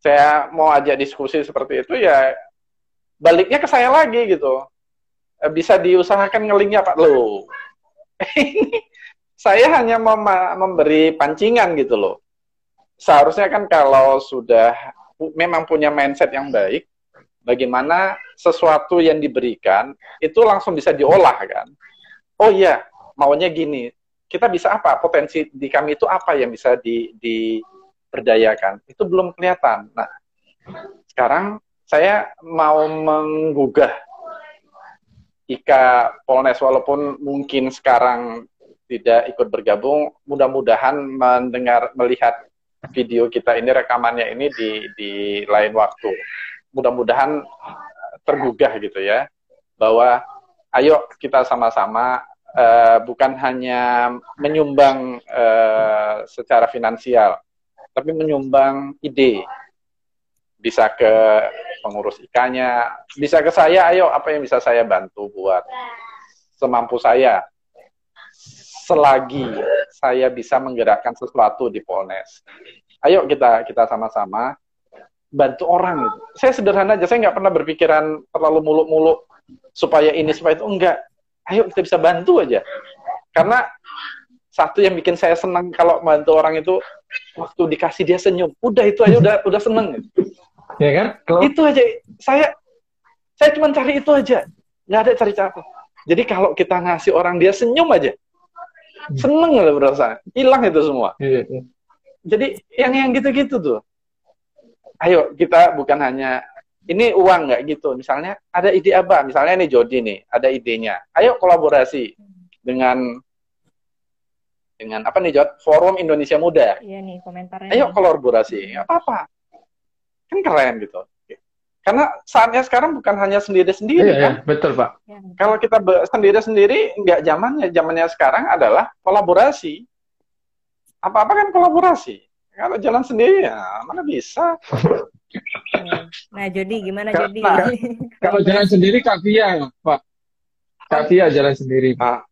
Saya mau ajak diskusi seperti itu ya baliknya ke saya lagi gitu. Eh, bisa diusahakan ngelingnya pak? Lo saya hanya mem memberi pancingan gitu loh. Seharusnya kan kalau sudah memang punya mindset yang baik bagaimana sesuatu yang diberikan itu langsung bisa diolah kan? Oh iya maunya gini. Kita bisa apa? Potensi di kami itu apa yang bisa di, diberdayakan? Itu belum kelihatan. Nah sekarang saya mau menggugah Ika Polnes walaupun mungkin sekarang tidak ikut bergabung mudah-mudahan mendengar melihat video kita ini rekamannya ini di di lain waktu mudah-mudahan tergugah gitu ya bahwa ayo kita sama-sama uh, bukan hanya menyumbang uh, secara finansial, tapi menyumbang ide. Bisa ke pengurus ikannya, bisa ke saya, ayo apa yang bisa saya bantu buat semampu saya. Selagi saya bisa menggerakkan sesuatu di Polnes. Ayo kita kita sama-sama bantu orang gitu. Saya sederhana aja, saya nggak pernah berpikiran terlalu muluk-muluk supaya ini supaya itu. Enggak. Ayo kita bisa bantu aja. Karena satu yang bikin saya senang kalau bantu orang itu waktu dikasih dia senyum. Udah itu aja udah udah seneng ya kan kalau... itu aja saya saya cuma cari itu aja nggak ada cari cara jadi kalau kita ngasih orang dia senyum aja seneng lah berasa hilang itu semua iya, iya. jadi yang yang gitu-gitu tuh ayo kita bukan hanya ini uang nggak gitu. Misalnya ada ide apa? Misalnya ini Jody nih, ada idenya. Ayo kolaborasi dengan dengan apa nih Jod? Forum Indonesia Muda. Iya nih komentarnya. Ayo kolaborasi, nggak apa-apa. Kan keren gitu. Karena saatnya sekarang bukan hanya sendiri-sendiri iya, kan? Iya, betul Pak. Ya, Kalau kita sendiri-sendiri, nggak zamannya. Zamannya sekarang adalah kolaborasi. Apa-apa kan kolaborasi. Kalau jalan sendiri ya mana bisa. Nah, Jody gimana Jody? Nah, kalau jalan sendiri Kak Fia, Pak. Kak Fia jalan sendiri, Pak.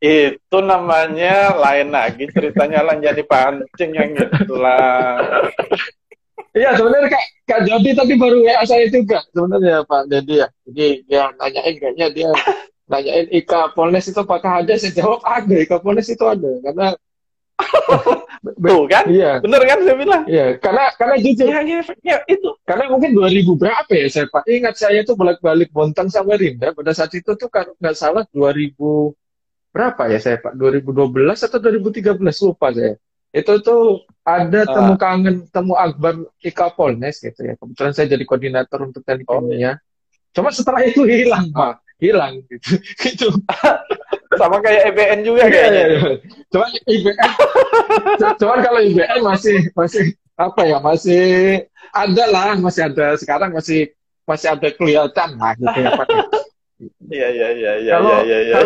Itu namanya lain lagi ceritanya lah jadi pancing yang itulah. Iya sebenarnya Kak, Kak Jody tadi baru WA saya juga sebenarnya Pak Jadi ya. Jadi dia nanyain kayaknya dia nanyain Ika Polnes itu apakah ada? Saya jawab ada, Ika Polnes itu ada karena Tuh kan? Iya. Bener kan saya bilang? Iya, karena karena jujur. Ya, ya, ya, itu. Karena mungkin 2000 berapa ya saya Pak? Ingat saya tuh bolak-balik Bontang sama Rinda pada saat itu tuh kalau nggak salah 2000 berapa ya saya Pak? 2012 atau 2013 lupa saya. Itu tuh ada ah. temu kangen, temu Akbar Ika Polnes gitu ya. Kebetulan saya jadi koordinator untuk teknik oh. ya. Cuma setelah itu hilang Pak, hilang gitu. gitu. sama kayak IBN juga iya, kayaknya. Iya, iya. Cuman IBN, cuman kalau IBN masih masih apa ya masih ada lah masih ada sekarang masih masih ada kelihatan lah gitu ya Pak. Iya iya iya iya kalau, iya iya.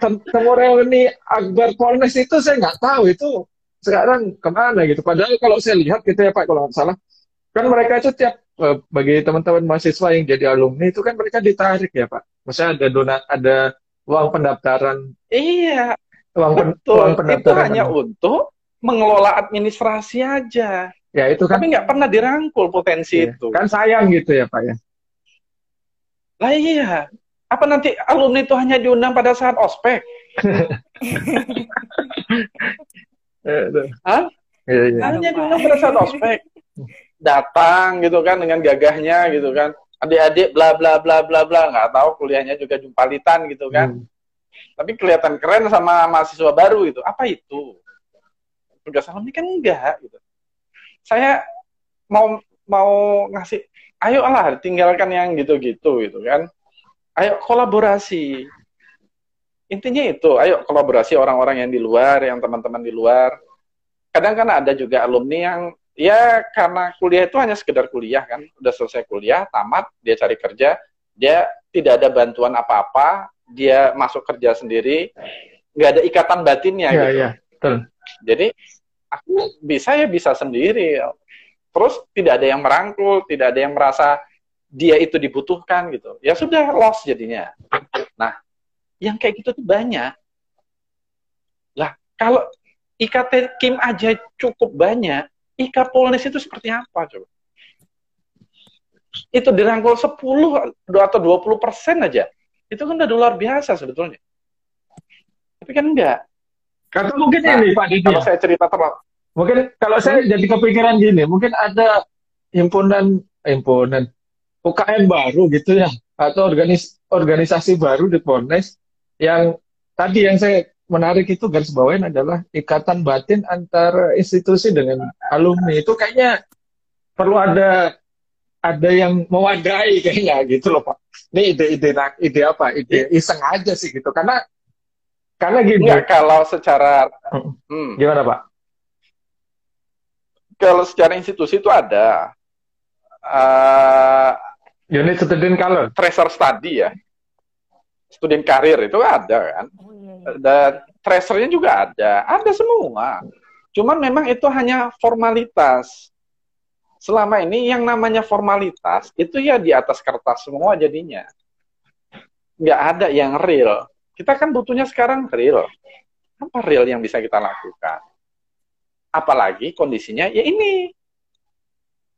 Temu reuni Akbar Polnes itu saya nggak tahu itu sekarang ke mana gitu. Padahal kalau saya lihat gitu ya Pak kalau nggak salah kan mereka itu tiap eh, bagi teman-teman mahasiswa yang jadi alumni itu kan mereka ditarik ya Pak. Maksudnya ada donat ada uang pendaftaran. Iya. Uang, pen, uang pendaftaran. Itu hanya untuk mengelola administrasi aja. Ya itu kan. Tapi nggak pernah dirangkul potensi iya. itu. Kan sayang gitu ya Pak ya. Lah iya. Apa nanti alumni itu hanya diundang pada saat ospek? Hah? Iya, iya. Hanya diundang pada saat ospek. Datang gitu kan dengan gagahnya gitu kan adik-adik bla bla bla bla bla nggak tahu kuliahnya juga jumpalitan gitu kan hmm. tapi kelihatan keren sama mahasiswa baru itu apa itu tugas alumni kan enggak gitu saya mau mau ngasih ayo lah tinggalkan yang gitu-gitu gitu kan Ayo kolaborasi. Intinya itu, ayo kolaborasi orang-orang yang di luar, yang teman-teman di luar. Kadang kan ada juga alumni yang ya karena kuliah itu hanya sekedar kuliah kan, udah selesai kuliah, tamat, dia cari kerja, dia tidak ada bantuan apa-apa, dia masuk kerja sendiri, nggak ada ikatan batinnya ya, gitu. Ya, betul. Jadi aku bisa ya bisa sendiri. Terus tidak ada yang merangkul, tidak ada yang merasa dia itu dibutuhkan gitu. Ya sudah lost jadinya. Nah, yang kayak gitu tuh banyak. Lah, kalau IKT Kim aja cukup banyak, IK Polnes itu seperti apa coba? Itu dirangkul 10 atau 20 persen aja. Itu kan udah luar biasa sebetulnya. Tapi kan enggak. Kata mungkin nah, ini Pak Didi. Kalau saya cerita terlalu. Mungkin kalau saya jadi kepikiran gini, mungkin ada himpunan himpunan UKM baru gitu ya atau organis, organisasi baru di Polnes yang tadi yang saya menarik itu garis bawain adalah ikatan batin antara institusi dengan alumni itu kayaknya perlu ada ada yang mewadai kayaknya gitu loh pak. Ini ide-ide ide apa? Ide iseng aja sih gitu karena karena gini. Enggak, kalau secara hmm. gimana pak? Kalau secara institusi itu ada uh, unit student color, tracer study ya student karir itu ada kan. Oh, iya, iya. Dan tracernya juga ada, ada semua. Cuman memang itu hanya formalitas. Selama ini yang namanya formalitas itu ya di atas kertas semua jadinya. Nggak ada yang real. Kita kan butuhnya sekarang real. Apa real yang bisa kita lakukan? Apalagi kondisinya ya ini.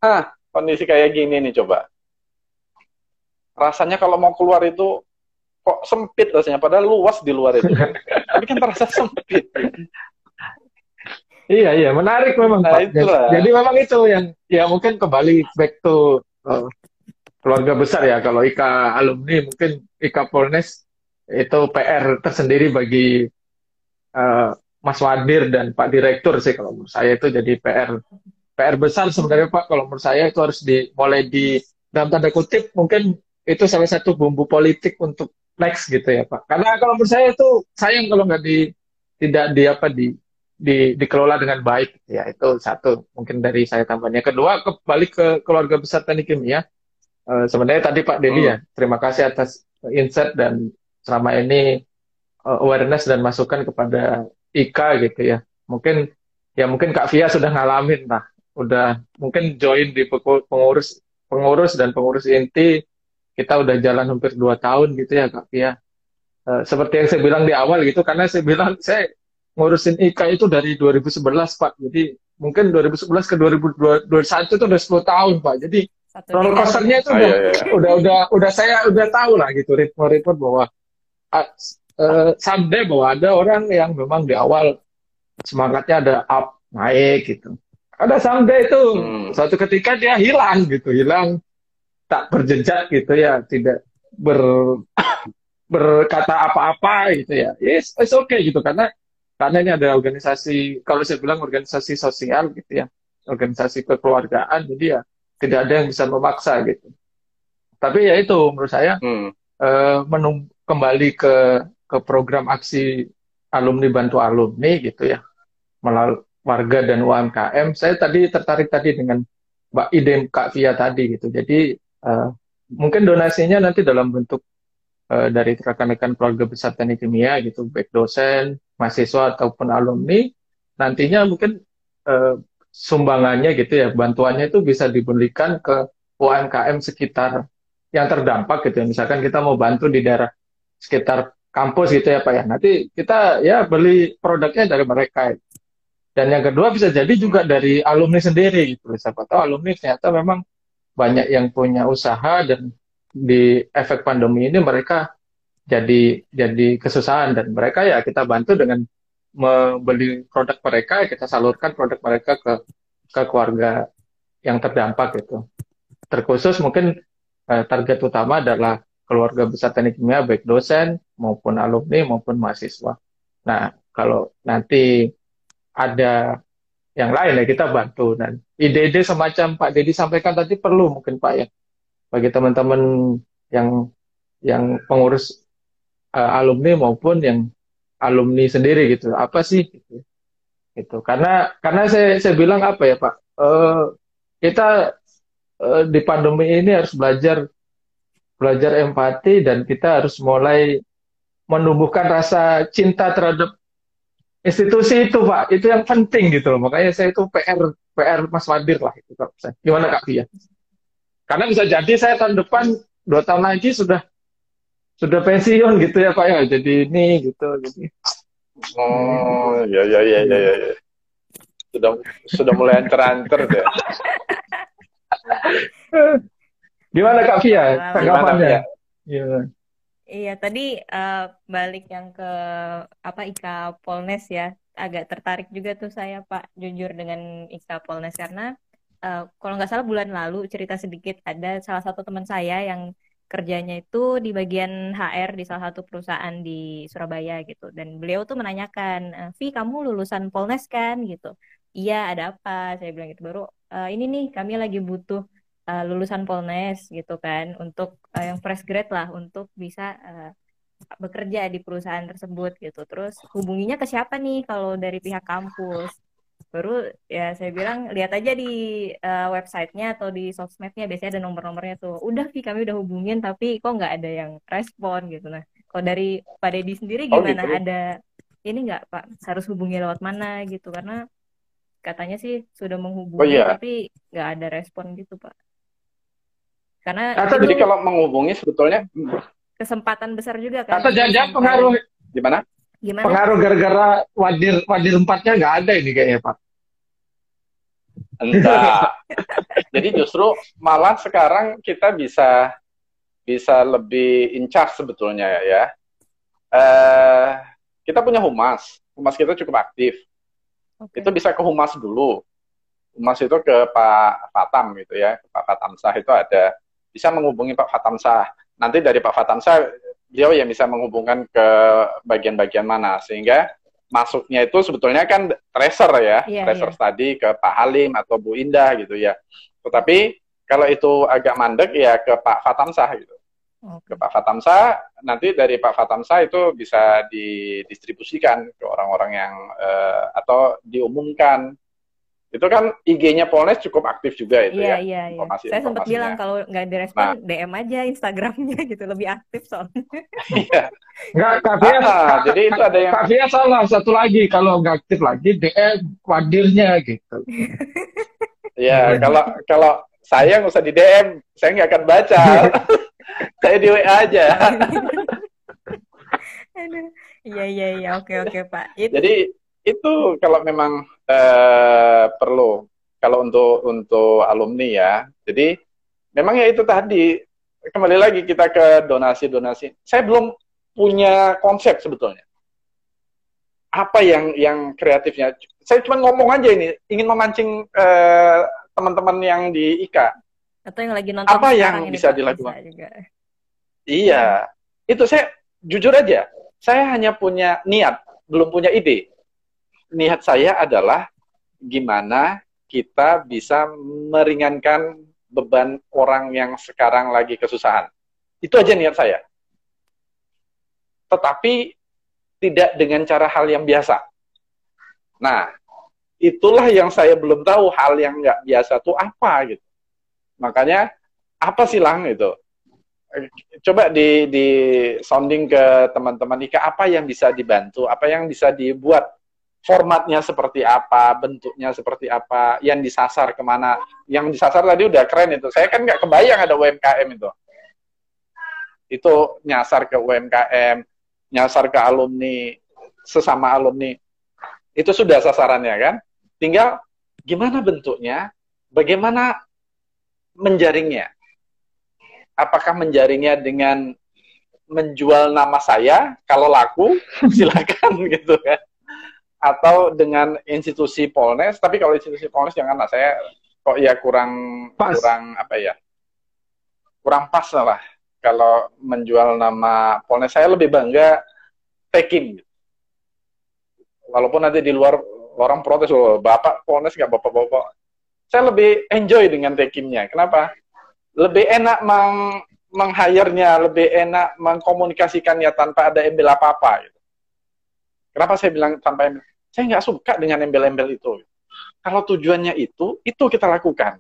Ah, kondisi kayak gini nih coba. Rasanya kalau mau keluar itu kok sempit rasanya padahal luas di luar itu. Tapi kan terasa sempit. Iya iya menarik memang nah, Pak. jadi memang itu yang ya mungkin kembali back to uh, keluarga besar ya. Kalau Ika alumni mungkin Ika Polnes itu PR tersendiri bagi uh, Mas Wadir dan Pak Direktur sih kalau menurut saya itu jadi PR PR besar sebenarnya Pak. Kalau menurut saya itu harus dimulai di dalam tanda kutip mungkin itu salah satu bumbu politik untuk next gitu ya Pak. Karena kalau menurut saya itu sayang kalau nggak di tidak di apa di di dikelola dengan baik. Ya itu satu mungkin dari saya tambahnya kedua kembali ke keluarga besar teknik kimia uh, sebenarnya tadi Pak Dedi ya, hmm. ya terima kasih atas insight dan selama ini uh, awareness dan masukan kepada Ika gitu ya. Mungkin ya mungkin Kak Via sudah ngalamin lah. Udah mungkin join di pengurus pengurus dan pengurus inti kita udah jalan hampir dua tahun gitu ya kak Pia. Uh, seperti yang saya bilang di awal gitu, karena saya bilang saya ngurusin IKA itu dari 2011 Pak. Jadi mungkin 2011 ke 2021 itu udah 10 tahun Pak. Jadi roller coasternya itu oh, udah, iya, iya. udah udah udah saya udah tahu lah gitu report-report bahwa uh, uh, someday bahwa ada orang yang memang di awal semangatnya ada up naik gitu. Ada someday itu hmm. suatu ketika dia hilang gitu, hilang tak berjejak gitu ya, tidak ber berkata apa-apa gitu ya. Yes, it's okay gitu karena karena ini ada organisasi kalau saya bilang organisasi sosial gitu ya, organisasi kekeluargaan jadi ya tidak ada yang bisa memaksa gitu. Tapi ya itu menurut saya hmm. eh, menung kembali ke ke program aksi alumni bantu alumni gitu ya melalui warga dan UMKM. Saya tadi tertarik tadi dengan Mbak Ide Kak Via tadi gitu. Jadi Uh, mungkin donasinya nanti dalam bentuk uh, dari rekan-rekan keluarga besar teknik kimia gitu, baik dosen, mahasiswa ataupun alumni, nantinya mungkin uh, sumbangannya gitu ya, bantuannya itu bisa diberikan ke UMKM sekitar yang terdampak gitu ya. Misalkan kita mau bantu di daerah sekitar kampus gitu ya Pak ya. Nanti kita ya beli produknya dari mereka. Dan yang kedua bisa jadi juga dari alumni sendiri gitu. Siapa tahu alumni ternyata memang banyak yang punya usaha dan di efek pandemi ini mereka jadi jadi kesusahan. Dan mereka ya kita bantu dengan membeli produk mereka kita salurkan produk mereka ke ke keluarga yang terdampak itu terkhusus mungkin eh, target utama adalah keluarga besar teknik kimia baik dosen maupun alumni maupun mahasiswa. Nah kalau nanti ada yang lain ya kita bantu dan ide-ide semacam Pak Dedi sampaikan tadi perlu mungkin Pak ya bagi teman-teman yang yang pengurus uh, alumni maupun yang alumni sendiri gitu. Apa sih gitu. gitu. Karena karena saya saya bilang apa ya, Pak? Uh, kita uh, di pandemi ini harus belajar belajar empati dan kita harus mulai menumbuhkan rasa cinta terhadap institusi itu pak itu yang penting gitu loh. Makanya saya itu PR PR Mas Wadir lah itu gimana Kak Pia karena bisa jadi saya tahun depan dua tahun lagi sudah sudah pensiun gitu ya Pak ya. Jadi ini gitu jadi oh ya ya ya ya ya, ya. sudah sudah mulai ancer-ancer deh. Gimana Kak Pia tanggapannya? Iya. Iya, tadi uh, balik yang ke apa Ika Polnes ya, agak tertarik juga tuh saya Pak, jujur dengan Ika Polnes karena uh, kalau nggak salah bulan lalu cerita sedikit ada salah satu teman saya yang kerjanya itu di bagian HR di salah satu perusahaan di Surabaya gitu, dan beliau tuh menanyakan, eh, Vi kamu lulusan Polnes kan gitu? Iya, ada apa? Saya bilang gitu baru uh, ini nih kami lagi butuh uh, lulusan Polnes gitu kan untuk uh, yang fresh grade lah untuk bisa uh, bekerja di perusahaan tersebut gitu. Terus hubunginya ke siapa nih kalau dari pihak kampus? Baru ya saya bilang lihat aja di uh, websitenya atau di sosmednya biasanya ada nomor-nomornya tuh. Udah sih kami udah hubungin tapi kok nggak ada yang respon gitu nah. Kalau dari Pak Dedi sendiri oh, gimana? Oh, gitu. Ada ini nggak Pak? Harus hubungi lewat mana gitu? Karena katanya sih sudah menghubungi oh, iya. tapi nggak ada respon gitu Pak. Karena atau jadi kalau menghubungi sebetulnya kesempatan besar juga kan. Atau jangan pengaruh gimana? Gimana? Pengaruh gara-gara wadir wadir empatnya nggak ada ini kayaknya Pak. Enggak. jadi justru malah sekarang kita bisa bisa lebih incas sebetulnya ya. Eh, kita punya humas, humas kita cukup aktif. Okay. Itu bisa ke humas dulu. Humas itu ke Pak Fatam gitu ya, Pak Fatamsah itu ada bisa menghubungi Pak Fatamsah. Nanti dari Pak Fatamsah beliau yang bisa menghubungkan ke bagian-bagian mana sehingga masuknya itu sebetulnya kan tracer ya, yeah, tracer yeah. tadi ke Pak Halim atau Bu Indah gitu ya. Tetapi kalau itu agak mandek ya ke Pak Fatamsah gitu. Okay. Ke Pak Fatamsah, nanti dari Pak Fatamsah itu bisa didistribusikan ke orang-orang yang uh, atau diumumkan itu kan IG-nya Polnes cukup aktif juga itu iya, ya. Iya, iya. Informasi Saya sempat bilang kalau nggak direspon nah. DM aja Instagramnya gitu lebih aktif soalnya. Iya. Nggak, Kak Fia, ah, jadi itu ada yang Kak Fia salah satu lagi kalau nggak aktif lagi DM wadirnya gitu. Iya, kalau kalau saya nggak usah di DM, saya nggak akan baca. saya di WA aja. Iya iya iya oke oke Pak. Itu... Jadi itu kalau memang eh, perlu kalau untuk untuk alumni ya. Jadi memang ya itu tadi kembali lagi kita ke donasi-donasi. Saya belum punya konsep sebetulnya. Apa yang yang kreatifnya? Saya cuma ngomong aja ini, ingin memancing eh, teman-teman yang di IKA. Atau yang lagi nonton Apa yang ini, bisa dilakukan? Bisa Iya, itu saya jujur aja, saya hanya punya niat, belum punya ide niat saya adalah gimana kita bisa meringankan beban orang yang sekarang lagi kesusahan. Itu aja niat saya. Tetapi tidak dengan cara hal yang biasa. Nah, itulah yang saya belum tahu hal yang nggak biasa itu apa gitu. Makanya apa sih lang itu? Coba di, di sounding ke teman-teman Ika apa yang bisa dibantu, apa yang bisa dibuat formatnya seperti apa, bentuknya seperti apa, yang disasar ke mana. Yang disasar tadi udah keren itu. Saya kan nggak kebayang ada UMKM itu. Itu nyasar ke UMKM, nyasar ke alumni, sesama alumni. Itu sudah sasarannya kan. Tinggal gimana bentuknya, bagaimana menjaringnya. Apakah menjaringnya dengan menjual nama saya, kalau laku silakan gitu kan atau dengan institusi Polnes tapi kalau institusi Polnes jangan lah saya kok ya kurang pas. kurang apa ya kurang pas lah kalau menjual nama Polnes saya lebih bangga Tekim walaupun nanti di luar orang protes loh bapak Polnes nggak bapak-bapak. Saya lebih enjoy dengan Tekimnya kenapa? Lebih enak meng meng-hire-nya lebih enak mengkomunikasikannya tanpa ada embel apa-apa gitu. Kenapa saya bilang tanpa embel? Saya nggak suka dengan embel-embel itu. Kalau tujuannya itu, itu kita lakukan.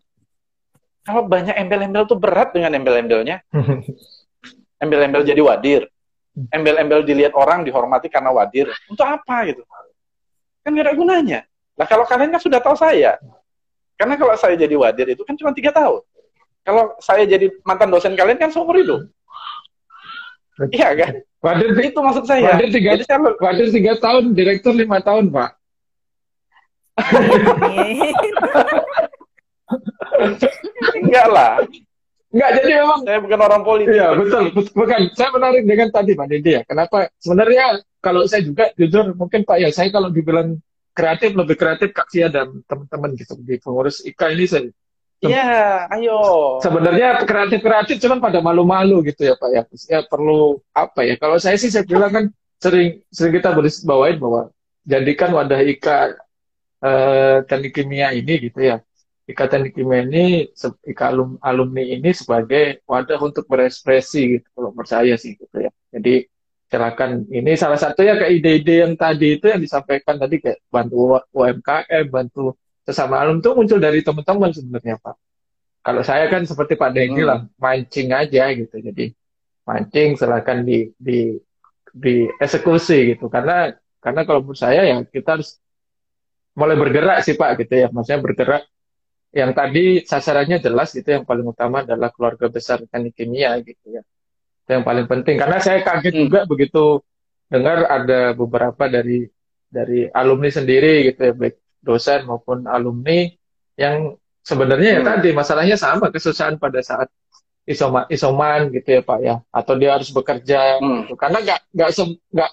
Kalau banyak embel-embel itu berat dengan embel-embelnya. Embel-embel jadi wadir. Embel-embel dilihat orang dihormati karena wadir. Untuk apa gitu? Kan nggak ada gunanya. Nah kalau kalian kan sudah tahu saya. Karena kalau saya jadi wadir itu kan cuma tiga tahun. Kalau saya jadi mantan dosen kalian kan seumur hidup. Iya kan? Wadir itu maksud saya. Wadir tiga, Jadi saya, Wadir tiga tahun, direktur lima tahun, Pak. Enggak lah. Enggak, jadi memang saya bukan orang politik. Iya, betul, bukan. Saya menarik dengan tadi Pak Didi ya. Kenapa? Sebenarnya kalau saya juga jujur mungkin Pak ya, saya kalau dibilang kreatif lebih kreatif Kak Sia dan teman-teman gitu di pengurus IKA ini saya Iya, ayo. Sebenarnya kreatif-kreatif cuman pada malu-malu gitu ya Pak ya. Ya perlu apa ya? Kalau saya sih saya bilang kan sering sering kita beris bawain bahwa jadikan wadah IKA eh, teknik kimia ini gitu ya. IKA teknik kimia ini, IKA alum, alumni ini sebagai wadah untuk berekspresi gitu kalau percaya sih gitu ya. Jadi silakan ini salah satunya kayak ide-ide yang tadi itu yang disampaikan tadi kayak bantu UMKM, bantu sesama alum itu muncul dari teman-teman sebenarnya Pak. Kalau saya kan seperti Pak Dengi hmm. lah, mancing aja gitu. Jadi mancing silahkan di di di eksekusi gitu. Karena karena kalau menurut saya ya kita harus mulai bergerak sih Pak gitu ya. Maksudnya bergerak yang tadi sasarannya jelas gitu yang paling utama adalah keluarga besar teknik kimia gitu ya. Itu yang paling penting karena saya kaget hmm. juga begitu dengar ada beberapa dari dari alumni sendiri gitu ya baik dosen maupun alumni yang sebenarnya ya hmm. ya tadi masalahnya sama kesusahan pada saat isoman isoman gitu ya pak ya atau dia harus bekerja hmm. gitu. karena nggak nggak se, nggak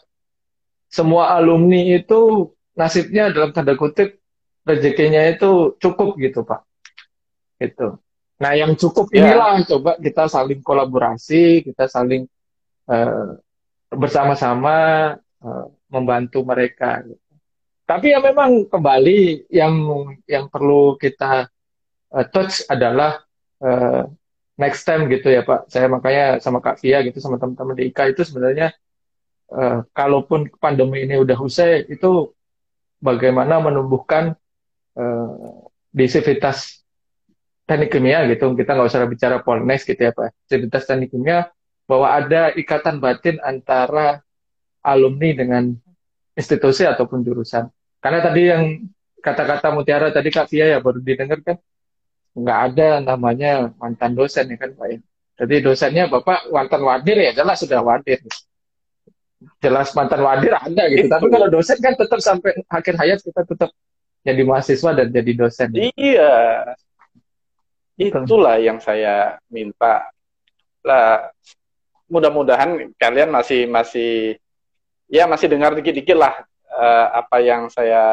semua alumni itu nasibnya dalam tanda kutip rezekinya itu cukup gitu pak gitu nah yang cukup ya. inilah yeah. coba kita saling kolaborasi kita saling uh, bersama-sama uh, membantu mereka gitu. Tapi ya memang kembali yang yang perlu kita uh, touch adalah uh, next time gitu ya Pak. Saya makanya sama Kak Fia gitu sama teman-teman di IKA itu sebenarnya uh, kalaupun pandemi ini udah usai itu bagaimana menumbuhkan uh, di sivitas teknik kimia gitu. Kita nggak usah bicara polnes gitu ya Pak. Sivitas teknik kimia bahwa ada ikatan batin antara alumni dengan institusi ataupun jurusan. Karena tadi yang kata-kata Mutiara tadi Kak Fia ya baru didengar kan nggak ada namanya mantan dosen ya kan Pak ya. Jadi dosennya Bapak mantan wadir ya jelas sudah wadir. Jelas mantan wadir ada gitu. Itu. Tapi kalau dosen kan tetap sampai akhir hayat kita tetap jadi mahasiswa dan jadi dosen. Iya. Itulah yang saya minta. Lah mudah-mudahan kalian masih masih ya masih dengar dikit-dikit lah uh, apa yang saya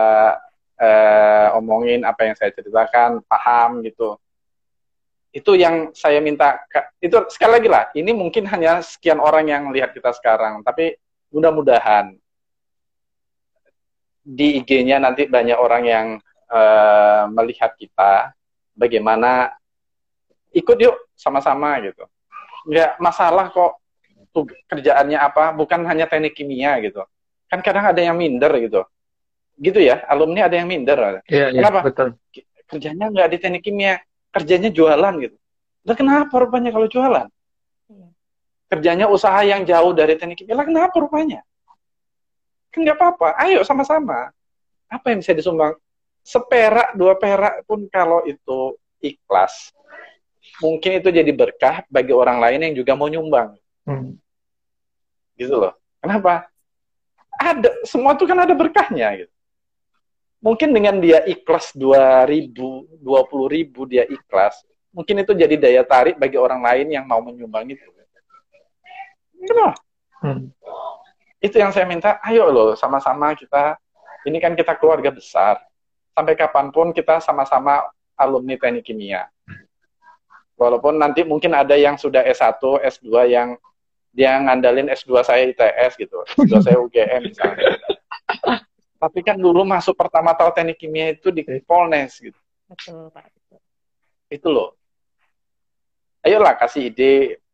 uh, omongin, apa yang saya ceritakan, paham gitu. Itu yang saya minta. Itu sekali lagi lah, ini mungkin hanya sekian orang yang lihat kita sekarang, tapi mudah-mudahan di IG-nya nanti banyak orang yang uh, melihat kita, bagaimana ikut yuk sama-sama gitu. Nggak masalah kok kerjaannya apa, bukan hanya teknik kimia gitu kan kadang ada yang minder gitu. Gitu ya alumni ada yang minder. Ya, kenapa? betul. kerjanya nggak di teknik kimia kerjanya jualan gitu. Lah kenapa rupanya kalau jualan? Iya. kerjanya usaha yang jauh dari teknik kimia. Lah kenapa rupanya? Kan nggak apa-apa. Ayo sama-sama. Apa yang bisa disumbang? Seperak dua perak pun kalau itu ikhlas. Mungkin itu jadi berkah bagi orang lain yang juga mau nyumbang. Hmm. gitu loh. Kenapa ada semua itu kan ada berkahnya gitu. Mungkin dengan dia ikhlas dua ribu, dua puluh ribu dia ikhlas, mungkin itu jadi daya tarik bagi orang lain yang mau menyumbang itu. Gitu hmm. Itu yang saya minta, ayo loh sama-sama kita, ini kan kita keluarga besar. Sampai kapan pun kita sama-sama alumni teknik kimia. Walaupun nanti mungkin ada yang sudah S1, S2 yang dia ngandalin S2 saya ITS gitu, S2 saya UGM misalnya. Tapi kan dulu masuk pertama tahu teknik kimia itu di Polnes gitu. Betul, Pak. Itu loh. Ayolah kasih ide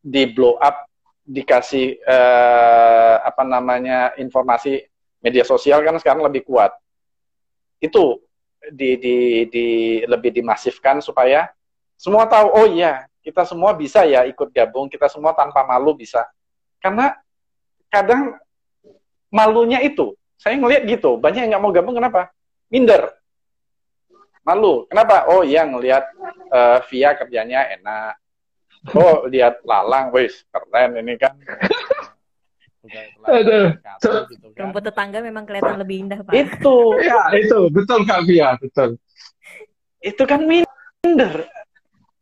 di blow up dikasih uh, apa namanya informasi media sosial kan sekarang lebih kuat itu di, di, di lebih dimasifkan supaya semua tahu oh iya kita semua bisa ya ikut gabung kita semua tanpa malu bisa karena kadang malunya itu saya ngelihat gitu banyak yang nggak mau gabung kenapa minder malu kenapa oh iya ngelihat uh, via kerjanya enak oh lihat lalang wis keren ini kan Aduh. Gitu kan. Rumput tetangga memang kelihatan lebih indah, Pak. Itu. ya, itu. Betul, Kak Via. Betul. Itu kan minder.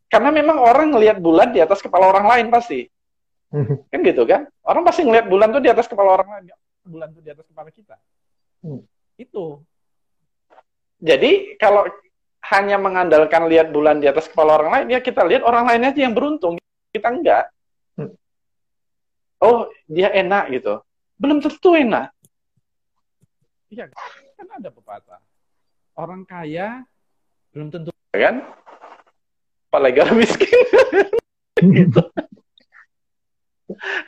Karena memang orang ngelihat bulan di atas kepala orang lain pasti. kan gitu kan? Orang pasti ngelihat bulan tuh di atas kepala orang lain. Bulan tuh di atas kepala kita. Hmm. Itu. Jadi kalau hanya mengandalkan lihat bulan di atas kepala orang lain, ya kita lihat orang lain aja yang beruntung. Kita enggak. Hmm. Oh, dia enak gitu. Belum tentu enak. Iya, kan ada pepatah. Orang kaya belum tentu kan? Apalagi orang miskin. gitu.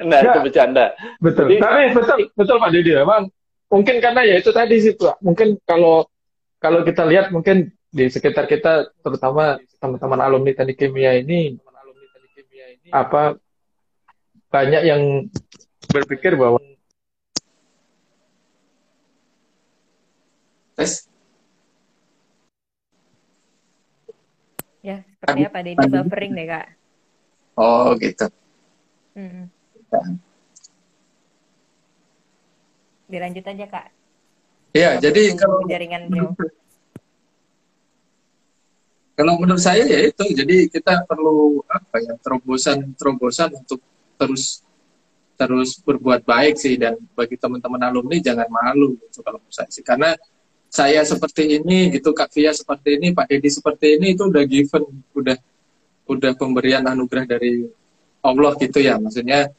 Nah, ya, itu bercanda. Betul. Jadi, Tapi betul, betul Pak Didi. Memang mungkin karena ya itu tadi sih Pak. Mungkin kalau kalau kita lihat mungkin di sekitar kita terutama teman-teman alumni teknik kimia ini apa banyak yang berpikir bahwa tes ya sepertinya Pak Deddy buffering deh kak? Oh gitu. Hmm. dilanjut aja kak. Ya jadi kalau jaringan beliau kalau menurut saya ya itu jadi kita perlu apa ya terobosan terobosan untuk terus terus berbuat baik sih. Dan bagi teman-teman alumni jangan malu gitu kalau menurut saya sih. Karena saya seperti ini gitu Kak Via seperti ini Pak Edi seperti ini itu udah given udah udah pemberian anugerah dari Allah gitu ya maksudnya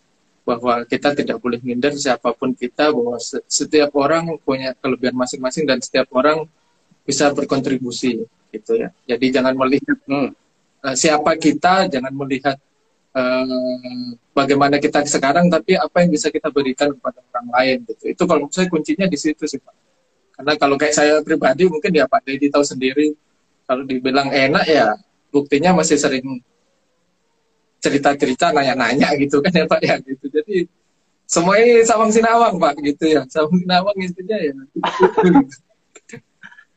bahwa kita tidak boleh minder siapa pun kita bahwa setiap orang punya kelebihan masing-masing dan setiap orang bisa berkontribusi gitu ya. Jadi jangan melihat hmm, uh, siapa kita, jangan melihat uh, bagaimana kita sekarang, tapi apa yang bisa kita berikan kepada orang lain gitu. Itu kalau menurut saya kuncinya di situ sih Pak. Karena kalau kayak saya pribadi mungkin ya Pak Deddy tahu sendiri, kalau dibilang enak ya buktinya masih sering cerita-cerita nanya-nanya gitu kan ya Pak ya gitu. Jadi semuanya sawang sinawang Pak gitu ya. Sawang sinawang intinya ya.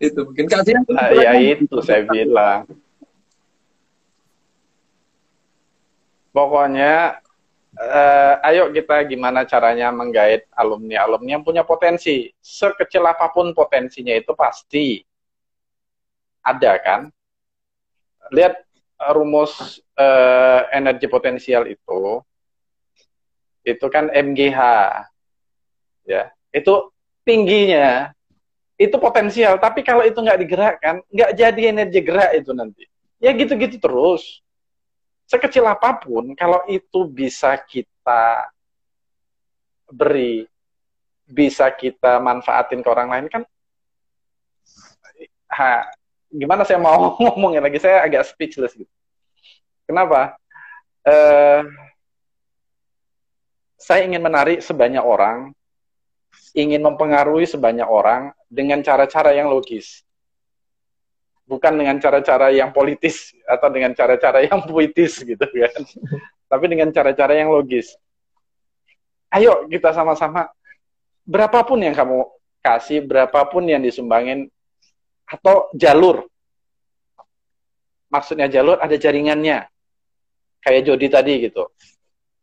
itu mungkin kalian nah, ya itu saya bilang pokoknya uh, ayo kita gimana caranya menggait alumni alumni yang punya potensi. Sekecil apa pun potensinya itu pasti ada kan? Lihat rumus uh, energi potensial itu itu kan MGH ya. Itu tingginya itu potensial tapi kalau itu nggak digerakkan nggak jadi energi gerak itu nanti. Ya gitu-gitu terus sekecil apa pun kalau itu bisa kita beri bisa kita manfaatin ke orang lain kan ha, gimana saya mau ngomongin lagi? Saya agak speechless gitu. Kenapa? Uh, saya ingin menarik sebanyak orang ingin mempengaruhi sebanyak orang dengan cara-cara yang logis. Bukan dengan cara-cara yang politis atau dengan cara-cara yang puitis gitu kan. Tapi dengan cara-cara yang logis. Ayo kita sama-sama berapapun yang kamu kasih, berapapun yang disumbangin atau jalur. Maksudnya jalur ada jaringannya. Kayak Jody tadi gitu.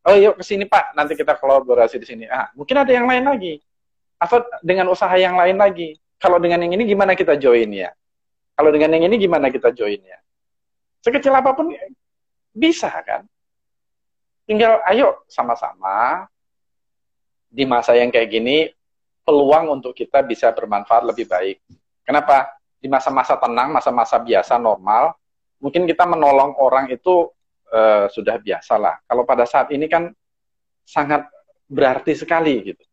Oh yuk ke sini Pak, nanti kita kolaborasi di sini. Ah, mungkin ada yang lain lagi atau dengan usaha yang lain lagi. Kalau dengan yang ini gimana kita join ya? Kalau dengan yang ini gimana kita join ya? Sekecil apa pun bisa kan? Tinggal ayo sama-sama di masa yang kayak gini peluang untuk kita bisa bermanfaat lebih baik. Kenapa? Di masa-masa tenang, masa-masa biasa normal, mungkin kita menolong orang itu uh, sudah biasa lah. Kalau pada saat ini kan sangat berarti sekali gitu.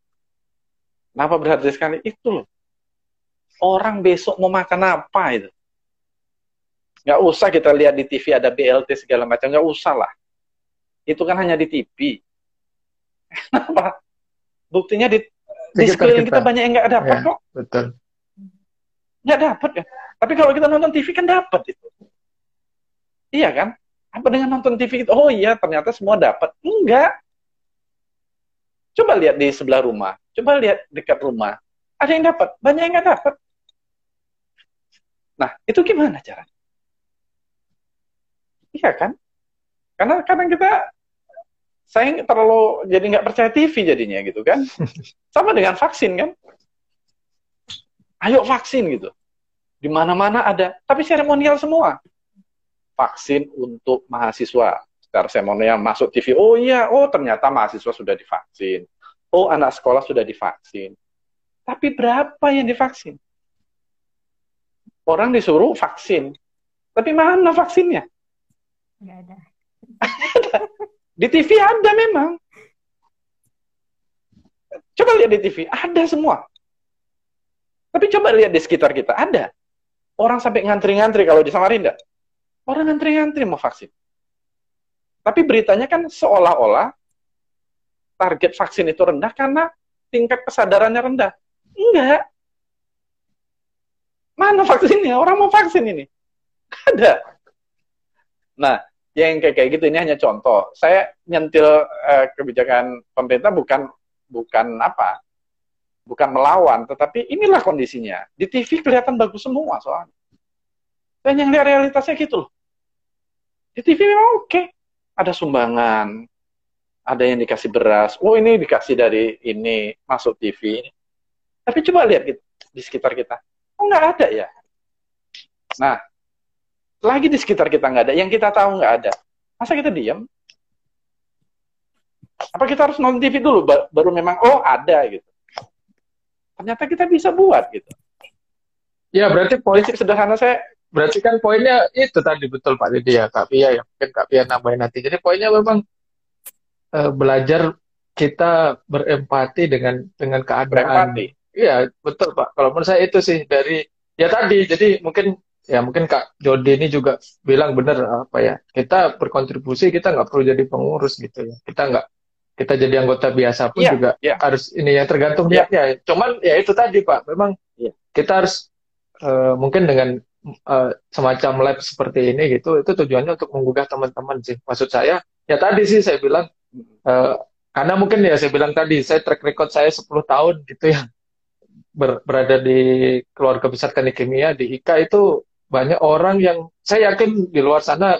Kenapa berarti sekali? Itu loh. Orang besok mau makan apa itu? Nggak usah kita lihat di TV ada BLT segala macam. Nggak usah lah. itu kan hanya di TV. Kenapa? Buktinya di, di sekeliling kita. kita banyak yang nggak dapat ya, kok. Betul. Nggak dapat ya. Tapi kalau kita nonton TV kan dapat itu. Iya kan? Apa dengan nonton TV itu? Oh iya, ternyata semua dapat. Enggak. Coba lihat di sebelah rumah. Coba lihat dekat rumah. Ada yang dapat, banyak yang nggak dapat. Nah, itu gimana caranya? Iya kan? Karena kadang kita saya terlalu jadi nggak percaya TV jadinya gitu kan. Sama dengan vaksin kan. Ayo vaksin gitu. Di mana-mana ada, tapi seremonial semua. Vaksin untuk mahasiswa. Secara seremonial masuk TV. Oh iya, oh ternyata mahasiswa sudah divaksin. Oh anak sekolah sudah divaksin. Tapi berapa yang divaksin? Orang disuruh vaksin. Tapi mana vaksinnya? Nggak ada. Di TV ada memang. Coba lihat di TV, ada semua. Tapi coba lihat di sekitar kita, ada. Orang sampai ngantri-ngantri kalau di Samarinda. Orang ngantri-ngantri mau vaksin. Tapi beritanya kan seolah-olah target vaksin itu rendah karena tingkat kesadarannya rendah. Enggak. Mana vaksinnya? Orang mau vaksin ini. Ada. Nah, yang kayak kayak gitu ini hanya contoh. Saya nyentil uh, kebijakan pemerintah bukan bukan apa, bukan melawan, tetapi inilah kondisinya. Di TV kelihatan bagus semua soalnya. Dan yang lihat realitasnya gitu loh. Di TV memang oke, okay. ada sumbangan, ada yang dikasih beras, oh ini dikasih dari ini masuk TV. Tapi coba lihat gitu, di sekitar kita, nggak ada ya. Nah, lagi di sekitar kita nggak ada, yang kita tahu nggak ada. Masa kita diam? Apa kita harus nonton TV dulu baru memang oh ada gitu. Ternyata kita bisa buat gitu. Ya berarti poin sederhana saya berarti kan poinnya itu tadi betul Pak Didi ya Kak Pia ya mungkin Kak Pia nambahin nanti. Jadi poinnya memang uh, belajar kita berempati dengan dengan keadaan. Berempati. Iya betul Pak. Kalau menurut saya itu sih dari ya tadi jadi mungkin ya mungkin Kak Jody ini juga bilang benar apa ya kita berkontribusi kita nggak perlu jadi pengurus gitu ya kita nggak kita jadi anggota biasa pun yeah, juga yeah. harus ini yang tergantung yeah. dia ya cuman ya itu tadi Pak memang yeah. kita harus uh, mungkin dengan uh, semacam lab seperti ini gitu itu tujuannya untuk menggugah teman-teman sih maksud saya ya tadi sih saya bilang uh, karena mungkin ya saya bilang tadi saya track record saya 10 tahun gitu ya ber, berada di keluarga besar teknik kimia di IKA itu banyak orang yang saya yakin di luar sana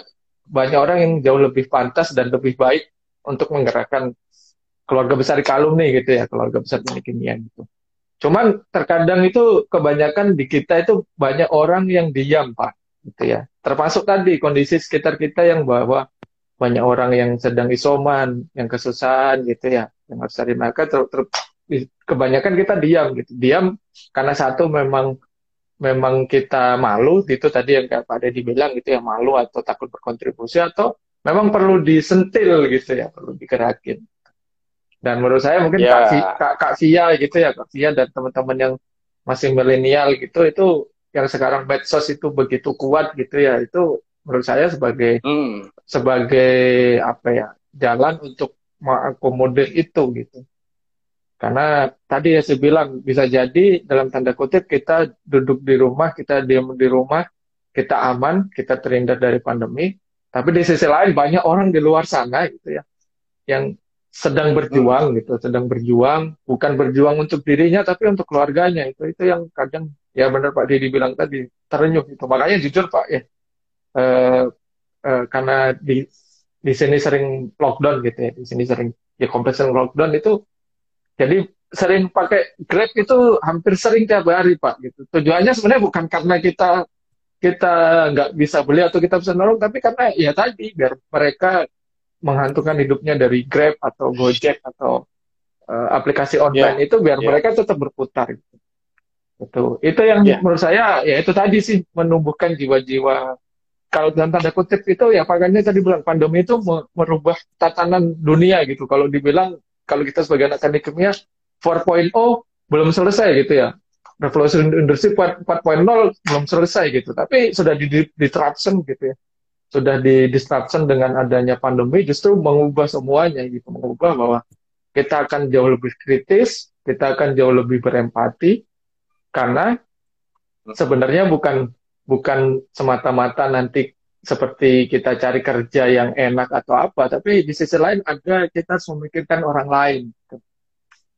banyak orang yang jauh lebih pantas dan lebih baik untuk menggerakkan keluarga besar alumni gitu ya, keluarga besar teknik kimia gitu. Cuman terkadang itu kebanyakan di kita itu banyak orang yang diam Pak, gitu ya. Termasuk tadi kondisi sekitar kita yang bahwa banyak orang yang sedang isoman, yang kesusahan gitu ya, yang harus cari makan. Ter, ter, kebanyakan kita diam gitu, diam karena satu memang memang kita malu gitu tadi yang kayak Pak Deddy bilang gitu ya malu atau takut berkontribusi atau memang perlu disentil gitu ya perlu digerakin dan menurut saya mungkin yeah. Kak, Kak, Kak Fia gitu ya Kak Fia dan teman-teman yang masih milenial gitu itu yang sekarang medsos itu begitu kuat gitu ya itu menurut saya sebagai mm. sebagai apa ya jalan untuk mengakomodir itu gitu karena tadi ya saya bilang bisa jadi dalam tanda kutip kita duduk di rumah, kita diam di rumah, kita aman, kita terhindar dari pandemi. Tapi di sisi lain banyak orang di luar sana gitu ya yang sedang berjuang hmm. gitu, sedang berjuang bukan berjuang untuk dirinya tapi untuk keluarganya itu itu yang kadang ya benar Pak Didi bilang tadi terenyuh itu makanya jujur Pak ya eh, eh, karena di di sini sering lockdown gitu ya di sini sering ya kompleks lockdown itu jadi sering pakai Grab itu hampir sering tiap hari Pak gitu. Tujuannya sebenarnya bukan karena kita kita nggak bisa beli atau kita bisa nolong, tapi karena ya tadi biar mereka menghantungkan hidupnya dari Grab atau Gojek atau uh, aplikasi online yeah. itu biar yeah. mereka tetap berputar. Gitu. Itu itu yang yeah. menurut saya ya itu tadi sih menumbuhkan jiwa-jiwa kalau dalam tanda kutip itu ya pakainya tadi bilang pandemi itu merubah tatanan dunia gitu. Kalau dibilang kalau kita sebagai anak teknik kimia 4.0 belum selesai gitu ya. Revolusi industri 4.0 belum selesai gitu. Tapi sudah di, di, diterapkan gitu ya. Sudah di disruption dengan adanya pandemi justru mengubah semuanya gitu. Mengubah bahwa kita akan jauh lebih kritis kita akan jauh lebih berempati karena sebenarnya bukan bukan semata-mata nanti seperti kita cari kerja yang enak atau apa tapi di sisi lain ada kita harus memikirkan orang lain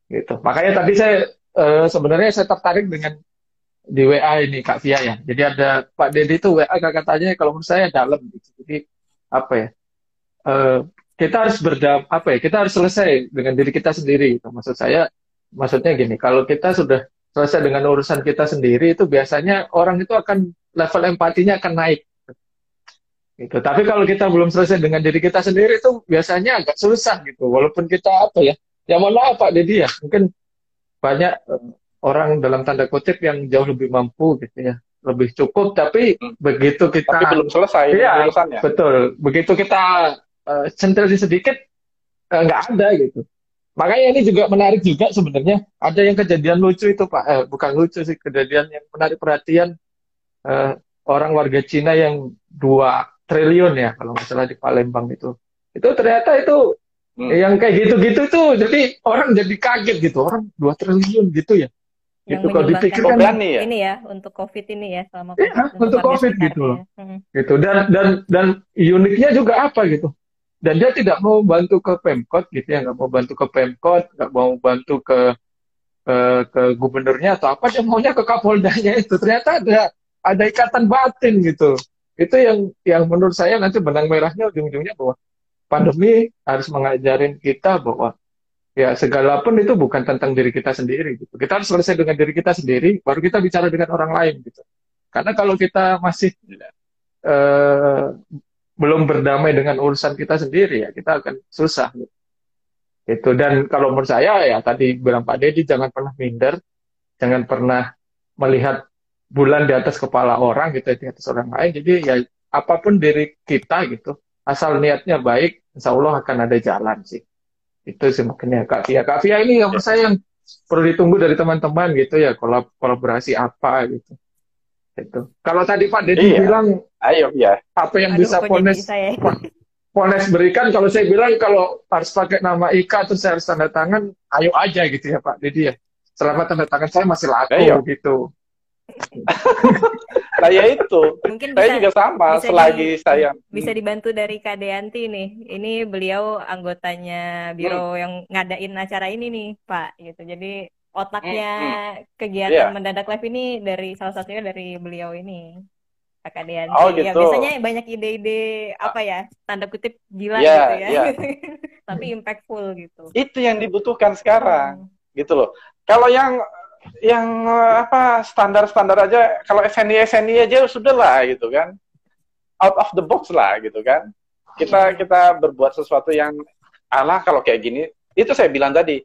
gitu, makanya tadi saya uh, sebenarnya saya tertarik dengan di WA ini Kak Fia ya. Jadi ada Pak Dedi itu WA katanya kalau menurut saya dalam gitu. Jadi apa ya? Uh, kita harus berdam apa ya? Kita harus selesai dengan diri kita sendiri. Gitu. Maksud saya maksudnya gini, kalau kita sudah selesai dengan urusan kita sendiri itu biasanya orang itu akan level empatinya akan naik. Gitu. Tapi kalau kita belum selesai dengan diri kita sendiri itu biasanya agak susah gitu. Walaupun kita apa ya? Ya mohon maaf Pak Dedi ya, mungkin banyak orang dalam tanda kutip yang jauh lebih mampu gitu ya lebih cukup tapi hmm. begitu kita tapi belum selesai ya, betul begitu kita uh, centil sedikit uh, nggak ada gitu makanya ini juga menarik juga sebenarnya ada yang kejadian lucu itu pak eh, bukan lucu sih kejadian yang menarik perhatian uh, orang warga Cina yang dua triliun ya kalau nggak salah di Palembang itu. Itu ternyata itu hmm. yang kayak gitu-gitu tuh jadi orang jadi kaget gitu orang dua triliun gitu ya. Yang gitu kalau dipikirkan kan ya? ini ya untuk covid ini ya selama COVID, ya, untuk, covid gitu loh. hmm. gitu dan dan dan uniknya juga apa gitu? Dan dia tidak mau bantu ke pemkot gitu ya nggak mau bantu ke pemkot nggak mau bantu ke ke, ke gubernurnya atau apa dia maunya ke kapoldanya itu. Ternyata ada ada ikatan batin gitu itu yang yang menurut saya nanti benang merahnya ujung-ujungnya bahwa pandemi harus mengajarin kita bahwa ya segala pun itu bukan tentang diri kita sendiri gitu. Kita harus selesai dengan diri kita sendiri, baru kita bicara dengan orang lain gitu. Karena kalau kita masih uh, belum berdamai dengan urusan kita sendiri ya kita akan susah gitu. Itu dan kalau menurut saya ya tadi bilang Pak Dedi jangan pernah minder, jangan pernah melihat bulan di atas kepala orang gitu di atas orang lain. Jadi ya apa pun diri kita gitu, asal niatnya baik, insya Allah akan ada jalan sih itu sih makanya Kak Fia. Kak Fia ini yang ya. saya yang perlu ditunggu dari teman-teman gitu ya kolab kolaborasi apa gitu. Itu. Kalau tadi Pak Deddy iya. bilang, ayo ya. Apa yang Aduh, bisa Pones Pones berikan? Kalau saya bilang kalau harus pakai nama Ika terus saya harus tanda tangan, ayo aja gitu ya Pak Deddy ya. Selama tanda tangan saya masih laku ayo. gitu. Saya itu mungkin saya bisa, juga sama bisa selagi di, saya bisa dibantu dari Kak Deanti nih ini beliau anggotanya biro hmm. yang ngadain acara ini nih Pak gitu jadi otaknya hmm. kegiatan yeah. mendadak live ini dari salah satunya dari beliau ini Kak Deanti oh, ya, gitu. ya biasanya banyak ide-ide apa ya tanda kutip gila yeah, gitu ya yeah. tapi impactful gitu itu yang dibutuhkan sekarang hmm. gitu loh kalau yang yang apa standar-standar aja kalau SNI SNI aja sudah lah gitu kan. Out of the box lah gitu kan. Kita kita berbuat sesuatu yang Allah kalau kayak gini itu saya bilang tadi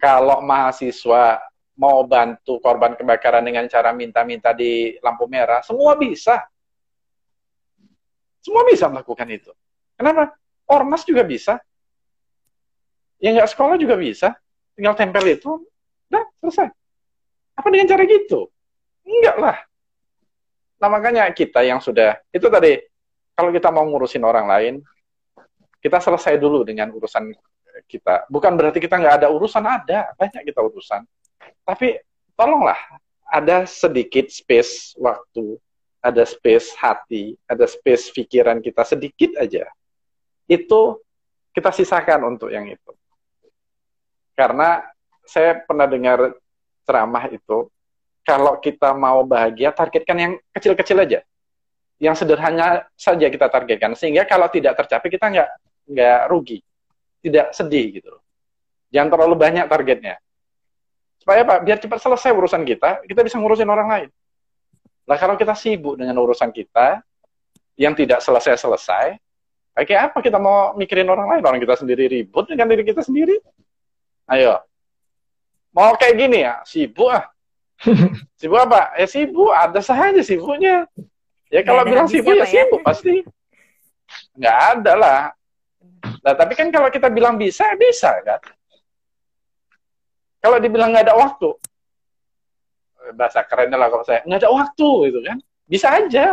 kalau mahasiswa mau bantu korban kebakaran dengan cara minta-minta di lampu merah semua bisa. Semua bisa melakukan itu. Kenapa? Ormas juga bisa. Yang nggak sekolah juga bisa. Tinggal tempel itu udah selesai apa dengan cara gitu? Enggak lah. Nah makanya kita yang sudah, itu tadi, kalau kita mau ngurusin orang lain, kita selesai dulu dengan urusan kita. Bukan berarti kita nggak ada urusan, ada. Banyak kita urusan. Tapi tolonglah, ada sedikit space waktu, ada space hati, ada space pikiran kita sedikit aja. Itu kita sisakan untuk yang itu. Karena saya pernah dengar ceramah itu, kalau kita mau bahagia, targetkan yang kecil-kecil aja. Yang sederhana saja kita targetkan. Sehingga kalau tidak tercapai, kita nggak nggak rugi. Tidak sedih gitu Jangan terlalu banyak targetnya. Supaya Pak, biar cepat selesai urusan kita, kita bisa ngurusin orang lain. Nah kalau kita sibuk dengan urusan kita, yang tidak selesai-selesai, kayak apa kita mau mikirin orang lain? Orang kita sendiri ribut dengan diri kita sendiri. Ayo, Mau kayak gini ya, sibuk ah. sibuk apa? Ya sibuk, ada saja sibuknya. Ya kalau bilang sibuk ya, ya sibuk pasti. Nggak ada lah. Nah, tapi kan kalau kita bilang bisa, bisa kan. Kalau dibilang nggak ada waktu, bahasa kerennya lah kalau saya, nggak ada waktu gitu kan. Bisa aja.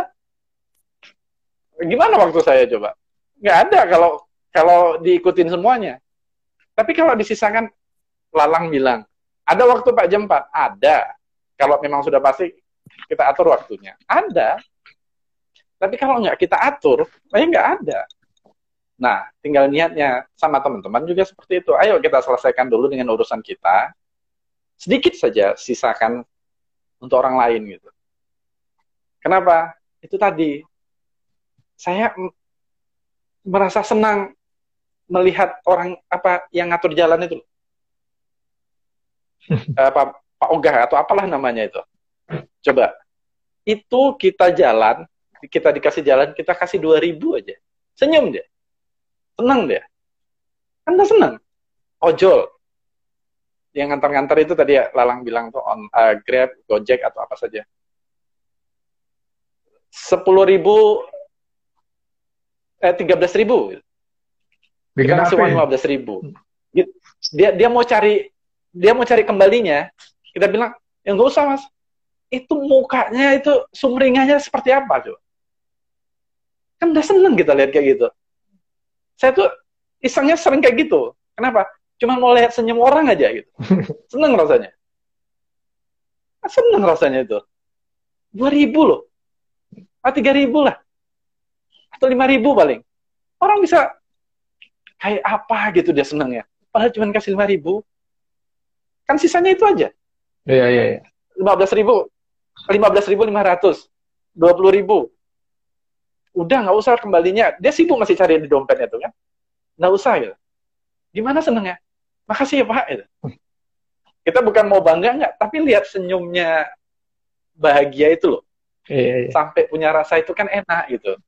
Gimana waktu saya coba? Nggak ada kalau kalau diikutin semuanya. Tapi kalau disisakan, Lalang bilang, ada waktu Pak jam 4? Ada. Kalau memang sudah pasti, kita atur waktunya. Ada. Tapi kalau nggak kita atur, ya nggak ada. Nah, tinggal niatnya sama teman-teman juga seperti itu. Ayo kita selesaikan dulu dengan urusan kita. Sedikit saja sisakan untuk orang lain gitu. Kenapa? Itu tadi. Saya merasa senang melihat orang apa yang ngatur jalan itu. Apa Pak Ogah atau apalah namanya itu. Coba. Itu kita jalan, kita dikasih jalan, kita kasih 2000 aja. Senyum dia Senang dia. Gak senang. Ojol. Yang ngantar-ngantar itu tadi ya, Lalang bilang tuh on uh, Grab, Gojek atau apa saja. Sepuluh ribu, eh tiga belas ribu. Bikin Kita kasih uang lima belas ribu. Dia dia mau cari dia mau cari kembalinya. Kita bilang ya nggak usah mas. Itu mukanya itu sumringahnya seperti apa coba? Kan udah seneng kita lihat kayak gitu saya tuh isengnya sering kayak gitu. Kenapa? Cuma mau lihat senyum orang aja gitu. Seneng rasanya. Seneng rasanya itu. Dua ribu loh. Ah, tiga ribu lah. Atau lima ribu paling. Orang bisa kayak apa gitu dia seneng ya. Padahal cuma kasih lima ribu. Kan sisanya itu aja. Iya, iya, iya. Lima belas ribu. Lima belas ribu lima ratus. Dua puluh ribu. Udah nggak usah kembalinya. Dia sibuk masih cari di dompetnya tuh kan? Nggak usah gitu. Gimana senengnya? Makasih ya pak itu kita bukan mau bangga nggak. Tapi lihat senyumnya bahagia itu loh. Iya, iya. sampai punya rasa itu kan enak gitu.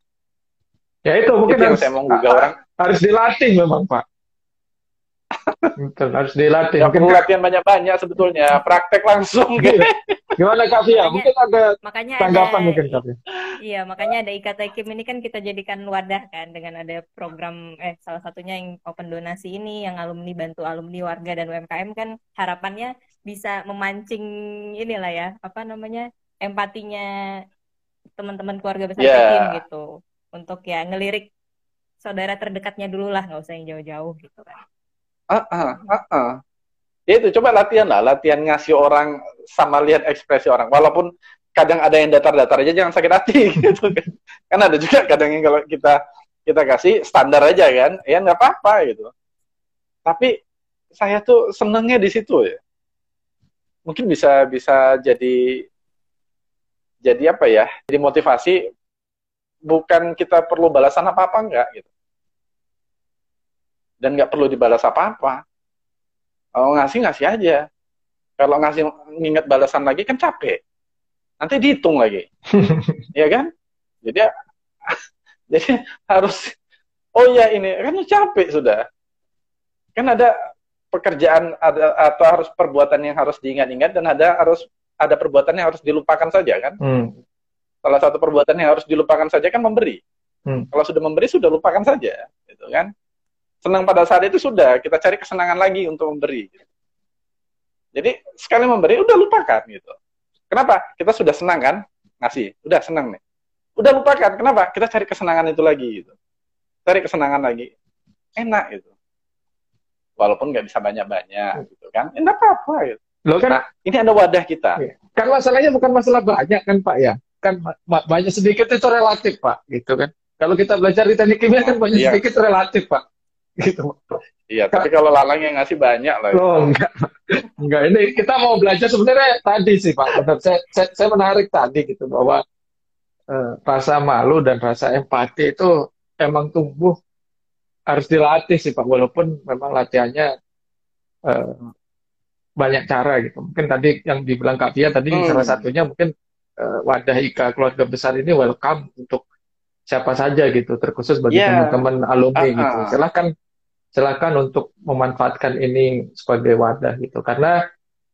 Ya itu mungkin itu harus, saya mau juga orang. harus dilatih memang pak Betul, harus dilatih. Ya, perlu latihan banyak-banyak sebetulnya, praktek langsung. Gitu. Gimana Kak Fia? Mungkin ada makanya tanggapan ada, mungkin Kak Fia. Iya, makanya ada IKTKIM ini kan kita jadikan wadah kan dengan ada program eh salah satunya yang open donasi ini yang alumni bantu alumni warga dan UMKM kan harapannya bisa memancing inilah ya, apa namanya? empatinya teman-teman keluarga besar yeah. gitu. Untuk ya ngelirik saudara terdekatnya dulu lah, nggak usah yang jauh-jauh gitu kan. Ah, ah, ah, ah. Ya itu coba latihan lah, latihan ngasih orang sama lihat ekspresi orang. Walaupun kadang ada yang datar-datar aja jangan sakit hati gitu kan. Kan ada juga kadang yang kalau kita kita kasih standar aja kan, ya nggak apa-apa gitu. Tapi saya tuh senengnya di situ ya. Mungkin bisa bisa jadi jadi apa ya? Jadi motivasi bukan kita perlu balasan apa-apa enggak gitu dan nggak perlu dibalas apa-apa. Kalau ngasih ngasih aja. Kalau ngasih nginget balasan lagi kan capek. Nanti dihitung lagi, ya kan? Jadi jadi harus oh ya ini kan capek sudah. Kan ada pekerjaan ada atau harus perbuatan yang harus diingat-ingat dan ada harus ada perbuatan yang harus dilupakan saja kan? Hmm. Salah satu perbuatan yang harus dilupakan saja kan memberi. Hmm. Kalau sudah memberi sudah lupakan saja, gitu kan? Senang pada saat itu sudah kita cari kesenangan lagi untuk memberi. Jadi sekali memberi udah lupakan gitu. Kenapa? Kita sudah senang kan? Ngasih. Udah senang nih. Udah lupakan kenapa? Kita cari kesenangan itu lagi gitu. Cari kesenangan lagi. Enak gitu. Walaupun nggak bisa banyak-banyak gitu kan? Enggak eh, apa-apa gitu. Loh kan nah, ini ada wadah kita. Iya. kan masalahnya bukan masalah banyak kan Pak ya? Kan banyak sedikit itu relatif Pak gitu kan? Kalau kita belajar di teknik kimia kan banyak iya. sedikit relatif Pak gitu. Iya, tapi kalau Lalang yang ngasih banyak lah. Oh, enggak. Enggak, ini kita mau belajar sebenarnya tadi sih Pak. Benar. Saya, saya, saya menarik tadi gitu bahwa eh, rasa malu dan rasa empati itu emang tumbuh harus dilatih sih Pak. Walaupun memang latihannya eh, banyak cara gitu. Mungkin tadi yang dibilang Kak Fia tadi hmm. salah satunya mungkin eh, wadah Ika keluarga besar ini welcome untuk siapa saja gitu, terkhusus bagi yeah. teman-teman alumni uh -uh. gitu. Silahkan silakan untuk memanfaatkan ini sebagai wadah gitu karena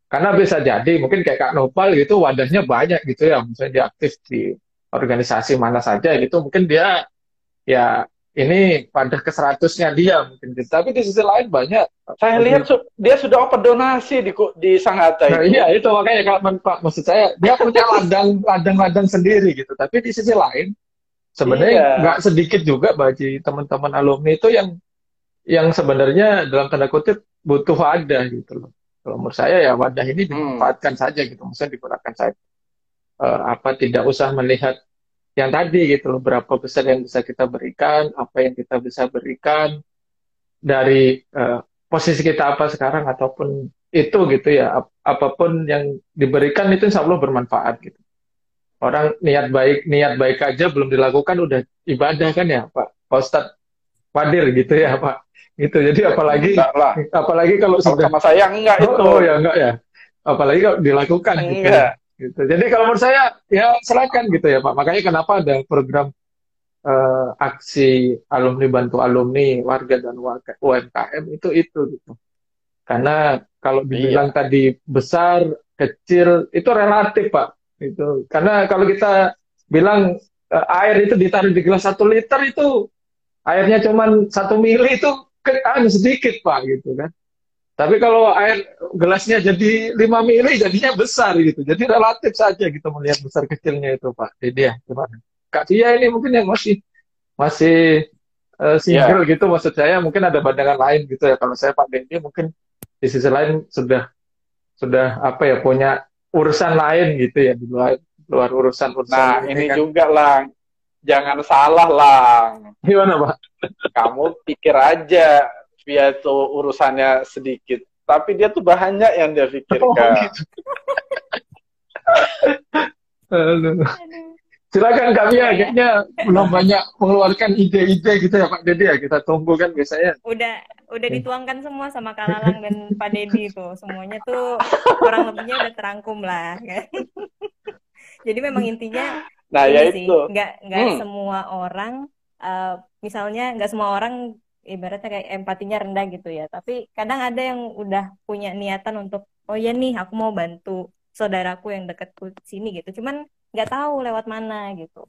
karena bisa jadi mungkin kayak Kak Nopal gitu wadahnya banyak gitu ya misalnya dia aktif di organisasi mana saja gitu mungkin dia ya ini pada ke seratusnya dia mungkin gitu. tapi di sisi lain banyak saya lihat su dia sudah open donasi di di Sangatta nah, itu. iya itu makanya Kak Pak maksud saya dia punya ladang ladang ladang sendiri gitu tapi di sisi lain sebenarnya iya. nggak iya. sedikit juga bagi teman-teman alumni itu yang yang sebenarnya dalam tanda kutip butuh wadah gitu loh. Kalau menurut saya ya wadah ini hmm. dimanfaatkan hmm. saja gitu, maksudnya digunakan saja. Uh, apa tidak usah melihat yang tadi gitu loh, berapa besar yang bisa kita berikan, apa yang kita bisa berikan dari uh, posisi kita apa sekarang ataupun itu gitu ya, ap apa pun yang diberikan itu insya Allah bermanfaat gitu. Orang niat baik niat baik aja belum dilakukan udah ibadah kan ya Pak, Pak Ustadz Wadir gitu ya Pak gitu jadi ya, apalagi lah. apalagi kalau sudah sama saya enggak oh, itu. oh ya enggak ya. Apalagi kalau dilakukan gitu ya. gitu. Jadi kalau menurut saya ya silakan gitu ya pak. Makanya kenapa ada program uh, aksi alumni bantu alumni warga dan UMKM itu itu gitu. Karena kalau dibilang iya. tadi besar kecil itu relatif pak. Itu karena kalau kita bilang uh, air itu ditaruh di gelas satu liter itu airnya cuma satu mili itu kan sedikit pak gitu kan. Tapi kalau air gelasnya jadi 5 mili jadinya besar gitu. Jadi relatif saja gitu melihat besar kecilnya itu pak. Jadi ya gimana kak Tia ini mungkin yang masih masih uh, single yeah. gitu maksud saya. Mungkin ada pandangan lain gitu ya. Kalau saya Pak Dendi mungkin di sisi lain sudah sudah apa ya punya urusan lain gitu ya di luar luar urusan urusan nah ini kan. juga lah jangan salah lah gimana pak? Kamu pikir aja via itu urusannya sedikit tapi dia tuh banyak yang dia pikirkan. Oh, gitu. silakan kami ya, kayaknya belum banyak mengeluarkan ide-ide gitu ya Pak Dedi ya. Kita tunggu kan biasanya. Udah udah dituangkan semua sama Kalalang dan Pak Dedi tuh. Semuanya tuh kurang lebihnya udah terangkum lah kan. Jadi memang intinya nah ya itu. nggak nggak hmm. semua orang uh, misalnya nggak semua orang ibaratnya kayak empatinya rendah gitu ya. Tapi kadang ada yang udah punya niatan untuk oh ya nih aku mau bantu saudaraku yang deket sini gitu. Cuman nggak tahu lewat mana gitu.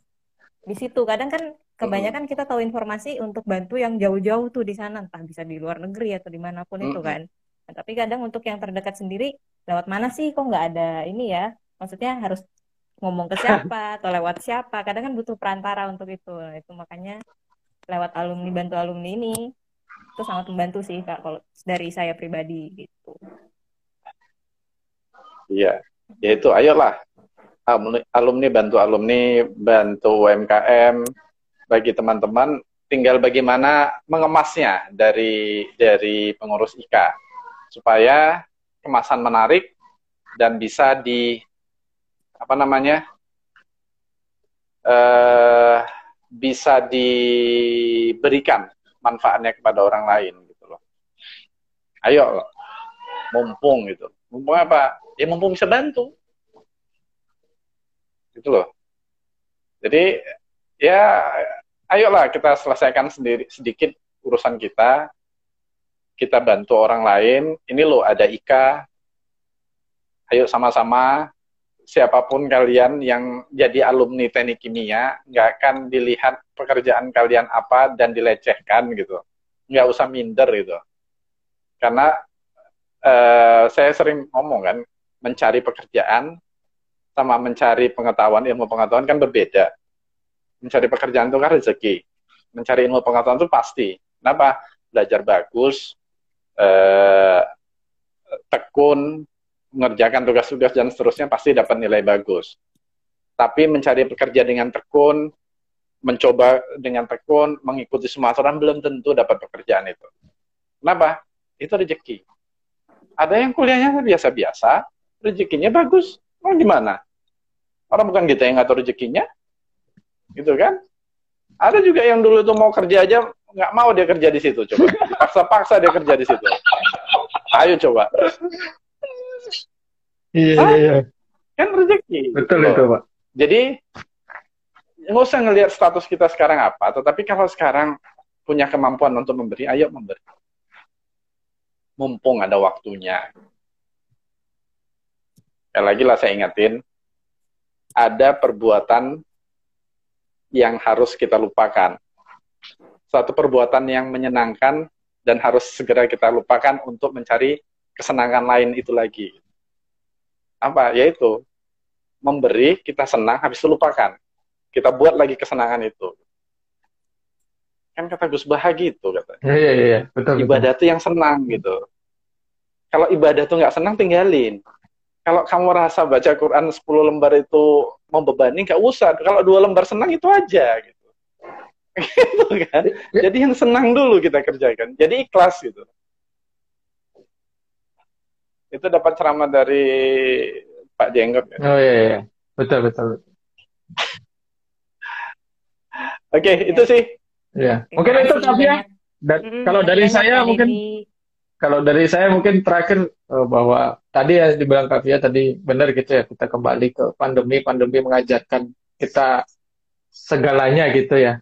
Di situ kadang kan kebanyakan kita tahu informasi untuk bantu yang jauh-jauh tuh di sana entah bisa di luar negeri atau di mana pun mm -hmm. itu kan. Nah, tapi kadang untuk yang terdekat sendiri lewat mana sih? Kok nggak ada ini ya? Maksudnya harus ngomong ke siapa atau lewat siapa. Kadang kan butuh perantara untuk itu. Itu makanya lewat alumni bantu alumni ini itu sangat membantu sih kak kalau dari saya pribadi gitu. Iya. Ya itu ayolah. Alumni, alumni bantu alumni bantu UMKM bagi teman-teman tinggal bagaimana mengemasnya dari dari pengurus IKA supaya kemasan menarik dan bisa di apa namanya uh, bisa diberikan manfaatnya kepada orang lain gitu loh. Ayo mumpung gitu. Mumpung apa? Ya mumpung bisa bantu. Gitu loh. Jadi ya ayolah kita selesaikan sendiri sedikit urusan kita. Kita bantu orang lain. Ini loh ada Ika. Ayo sama-sama siapa pun kalian yang jadi alumni teknik kimia nggak akan dilihat pekerjaan kalian apa dan dilecehkan gitu. Nggak usah minder gitu. Karena uh, saya sering ngomong kan mencari pekerjaan sama mencari pengetahuan ilmu pengetahuan kan berbeda. Mencari pekerjaan itu kan rezeki. Mencari ilmu pengetahuan itu pasti. Kenapa? Belajar bagus uh, tekun mengerjakan tugas-tugas dan seterusnya pasti dapat nilai bagus. Tapi mencari pekerja dengan tekun, mencoba dengan tekun, mengikuti semua aturan belum tentu dapat pekerjaan itu. Kenapa? Itu rezeki. Ada yang kuliahnya biasa-biasa, rezekinya bagus. Mau gimana? Orang bukan kita yang ngatur rezekinya. Gitu kan? Ada juga yang dulu tuh mau kerja aja nggak mau dia kerja di situ coba. Paksa-paksa dia kerja di situ. Ayo coba. Iya, iya, iya. Kan rezeki. Betul gitu. itu, Pak. Jadi, nggak usah ngelihat status kita sekarang apa, tetapi kalau sekarang punya kemampuan untuk memberi, ayo memberi. Mumpung ada waktunya. Sekali lagi lah saya ingatin, ada perbuatan yang harus kita lupakan. Satu perbuatan yang menyenangkan dan harus segera kita lupakan untuk mencari kesenangan lain itu lagi. Apa? Yaitu memberi kita senang habis itu lupakan. Kita buat lagi kesenangan itu. Kan kata Gus Bahagia gitu kata. Iya iya iya. Betul ibadah itu yang senang gitu. Kalau ibadah tuh nggak senang tinggalin. Kalau kamu rasa baca Quran 10 lembar itu membebani nggak usah. Kalau dua lembar senang itu aja gitu. Gitu kan? Ya. jadi yang senang dulu kita kerjakan. Jadi ikhlas gitu itu dapat ceramah dari Pak Jenggot ya? oh iya, iya. betul betul, betul. oke okay, itu sih Ya, mungkin itu tapi ya. Dan mm, kalau dari saya mungkin di... kalau dari saya mungkin terakhir uh, bahwa tadi ya dibilang Kavia tadi benar gitu ya kita kembali ke pandemi pandemi mengajarkan kita segalanya gitu ya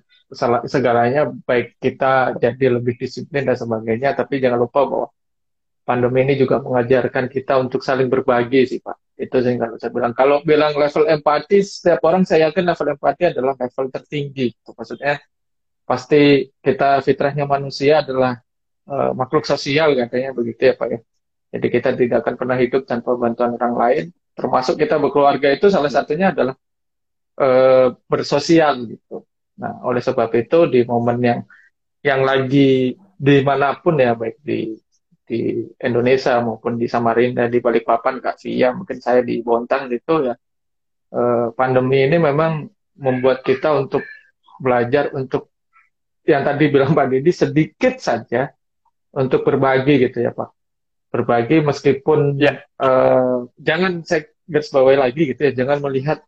segalanya baik kita jadi lebih disiplin dan sebagainya tapi jangan lupa bahwa pandemi ini juga mengajarkan kita untuk saling berbagi sih Pak. Itu sih kalau saya bilang. Kalau bilang level empati setiap orang saya yakin level empati adalah level tertinggi itu maksudnya pasti kita fitrahnya manusia adalah uh, makhluk sosial katanya begitu ya Pak ya. Jadi kita tidak akan pernah hidup tanpa bantuan orang lain, termasuk kita berkeluarga itu salah satunya adalah uh, bersosial gitu. Nah, oleh sebab itu di momen yang yang lagi di mana pun ya baik di di Indonesia maupun di Samarinda di Balikpapan Kak Via mungkin saya di Bontang gitu ya eh, pandemi ini memang membuat kita untuk belajar untuk yang tadi bilang Pak Didi sedikit saja untuk berbagi gitu ya Pak. Berbagi meskipun ya uh, jangan saya garis bawahi lagi gitu ya, jangan melihat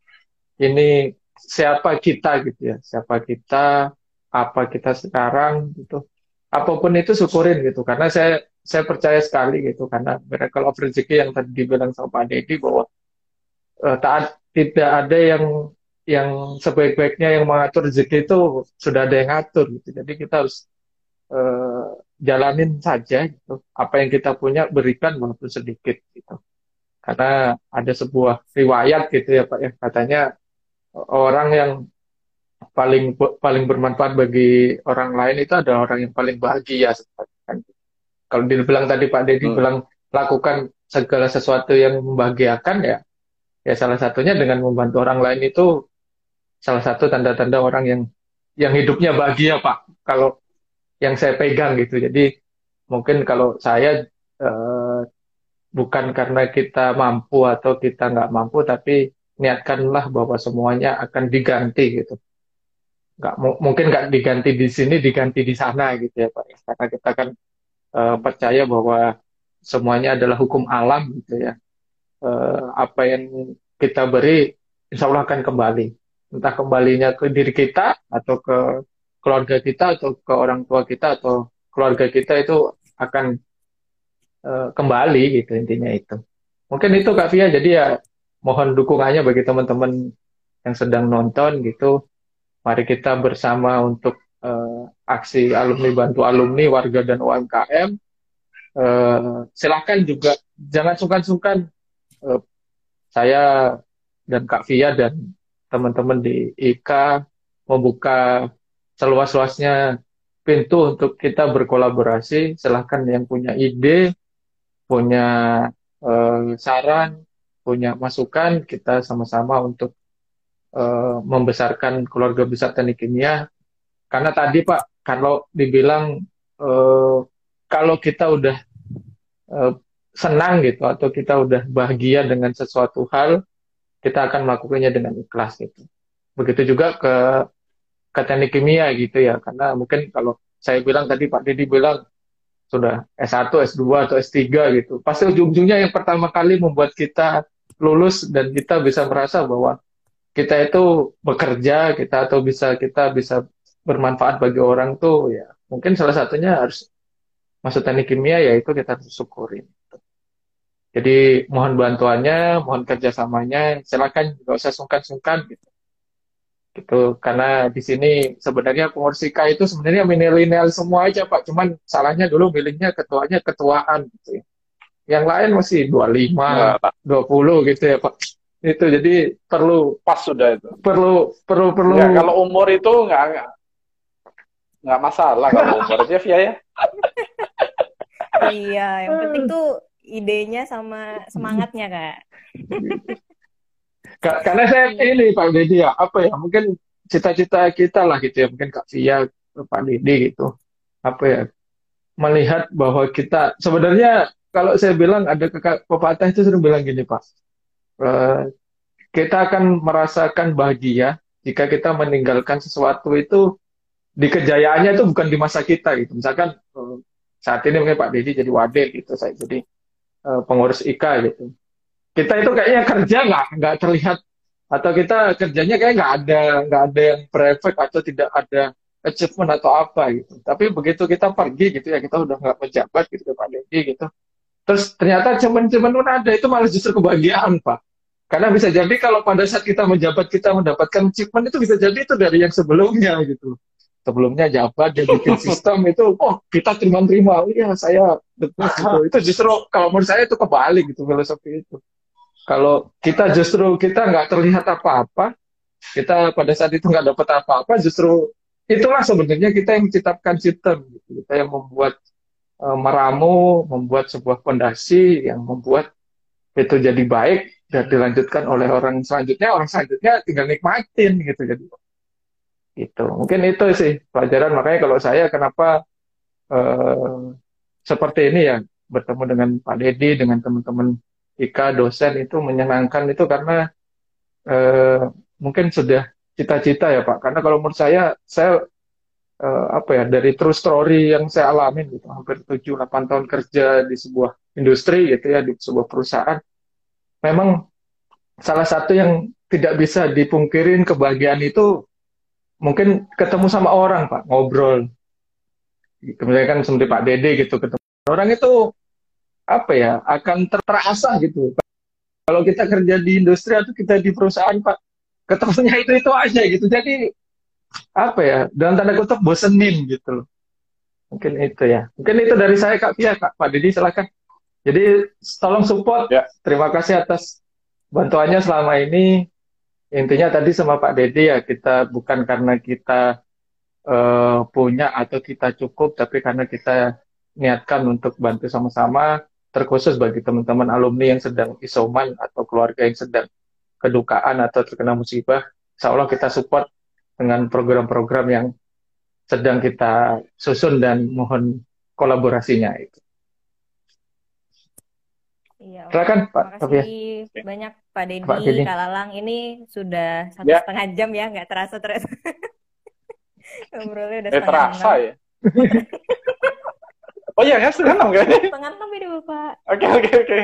ini siapa kita gitu ya, siapa kita, apa kita sekarang gitu. Apa pun itu syukurin gitu karena saya saya percaya sekali gitu karena miracle of rezeki yang tadi dibilang sama Pak Deddy bahwa uh, tak tidak ada yang yang sebaik-baiknya yang mengatur rezeki itu sudah ada yang ngatur gitu. Jadi kita harus uh, jalanin saja gitu. Apa yang kita punya berikan walaupun sedikit gitu. Karena ada sebuah riwayat gitu ya Pak ya katanya orang yang paling paling bermanfaat bagi orang lain itu adalah orang yang paling bahagia. Kalau dibilang tadi Pak Deddy hmm. bilang lakukan segala sesuatu yang membahagiakan ya ya salah satunya dengan membantu orang lain itu salah satu tanda-tanda orang yang yang hidupnya bahagia Pak. Kalau yang saya pegang gitu. Jadi mungkin kalau saya uh, bukan karena kita mampu atau kita nggak mampu tapi niatkanlah bahwa semuanya akan diganti gitu. Nggak mungkin nggak diganti di sini diganti di sana gitu ya Pak. Karena kita kan uh, percaya bahwa semuanya adalah hukum alam gitu ya. Uh, apa yang kita beri insya Allah akan kembali. Entah kembalinya ke diri kita atau ke keluarga kita atau ke orang tua kita atau keluarga kita itu akan uh, kembali gitu intinya itu. Mungkin itu Kak Fia. Jadi ya mohon dukungannya bagi teman-teman yang sedang nonton gitu. Mari kita bersama untuk uh, aksi alumni bantu alumni warga dan UMKM uh, eh, silahkan juga jangan sungkan-sungkan uh, saya dan Kak Fia dan teman-teman di IKA membuka seluas-luasnya pintu untuk kita berkolaborasi. Silahkan yang punya ide, punya uh, saran, punya masukan, kita sama-sama untuk uh, membesarkan keluarga besar teknik kimia. Karena tadi Pak, kalau dibilang uh, kalau kita udah uh, senang gitu atau kita udah bahagia dengan sesuatu hal, kita akan melakukannya dengan ikhlas gitu. Begitu juga ke ke teknik kimia gitu ya, karena mungkin kalau saya bilang tadi Pak Dedi bilang sudah S1, S2 atau S3 gitu, pasti ujung-ujungnya yang pertama kali membuat kita lulus dan kita bisa merasa bahwa kita itu bekerja, kita atau bisa kita bisa bermanfaat bagi orang tuh ya mungkin salah satunya harus masuk teknik kimia ya itu kita harus syukurin. Jadi mohon bantuannya, mohon kerjasamanya, silakan nggak usah sungkan-sungkan gitu. Gitu, karena di sini sebenarnya pengurus IKA itu sebenarnya milenial semua aja Pak, cuman salahnya dulu milihnya ketuanya ketuaan gitu ya. Yang lain masih 25, nah, 20 gitu ya Pak. Itu jadi perlu pas sudah itu. Perlu perlu perlu. Ya, kalau umur itu nggak nggak masalah kalau umur aja ya ya. iya, yang penting tuh idenya sama semangatnya kak. Karena saya ini Pak Dedi ya apa ya mungkin cita-cita kita lah gitu ya mungkin Kak Fia Pak Didi gitu apa ya melihat bahwa kita sebenarnya kalau saya bilang ada pepatah itu sering bilang gini Pak uh, kita akan merasakan bahagia jika kita meninggalkan sesuatu itu di kejayaannya itu bukan di masa kita gitu. Misalkan uh, saat ini mungkin Pak Didi jadi wadah gitu saya jadi uh, pengurus IKA gitu. Kita itu kayaknya kerja nggak nggak terlihat atau kita kerjanya kayak nggak ada nggak ada yang perfect atau tidak ada achievement atau apa gitu. Tapi begitu kita pergi gitu ya kita udah nggak pejabat gitu Pak Dedi gitu. Terus ternyata cuman-cuman ada itu malah justru kebahagiaan Pak. Karena bisa jadi kalau pada saat kita menjabat kita mendapatkan achievement itu bisa jadi itu dari yang sebelumnya gitu sebelumnya jabat dia bikin sistem itu oh kita terima-terima oh, iya saya betul gitu. Itu justru kalau menurut saya itu kebalik gitu filosofi itu. Kalau kita justru kita nggak terlihat apa-apa, kita pada saat itu nggak dapat apa-apa, justru itulah sebenarnya kita yang menciptakan sistem, gitu. kita yang membuat e, meramu, membuat sebuah fondasi yang membuat itu jadi baik dan dilanjutkan oleh orang selanjutnya, orang selanjutnya tinggal nikmatin gitu. Jadi itu mungkin itu sih pelajaran makanya kalau saya kenapa e, seperti ini ya bertemu dengan Pak Dedi dengan teman-teman Ika dosen itu menyenangkan itu karena eh, mungkin sudah cita-cita ya Pak. Karena kalau menurut saya, saya eh, apa ya dari true story yang saya alamin gitu, hampir 7-8 tahun kerja di sebuah industri gitu ya, di sebuah perusahaan, memang salah satu yang tidak bisa dipungkirin kebahagiaan itu mungkin ketemu sama orang Pak, ngobrol. Kemudian kan seperti Pak Dede gitu ketemu. Orang itu apa ya akan terasa gitu. Kalau kita kerja di industri atau kita di perusahaan pak ketemunya itu itu aja gitu. Jadi apa ya dalam tanda kutip bosenin gitu loh. Mungkin itu ya. Mungkin itu dari saya kak. Pia kak. Pak Didi silakan. Jadi tolong support. Ya. terima kasih atas bantuannya selama ini intinya tadi sama Pak Dedi ya kita bukan karena kita uh, punya atau kita cukup tapi karena kita niatkan untuk bantu sama-sama terkhusus bagi teman-teman alumni yang sedang isoman atau keluarga yang sedang kedukaan atau terkena musibah, insya Allah kita support dengan program-program yang sedang kita susun dan mohon kolaborasinya itu. Iya, Silakan Pak. Terima kasih banyak Pak Dedi, Pak Dedi. Kak Lalang. Ini sudah satu ya. setengah jam ya, nggak terasa terasa. Ngobrolnya udah eh, terasa ya. Oh iya, ya setengah enam kan? Setengah enam ini Bapak. Oke, oke, oke.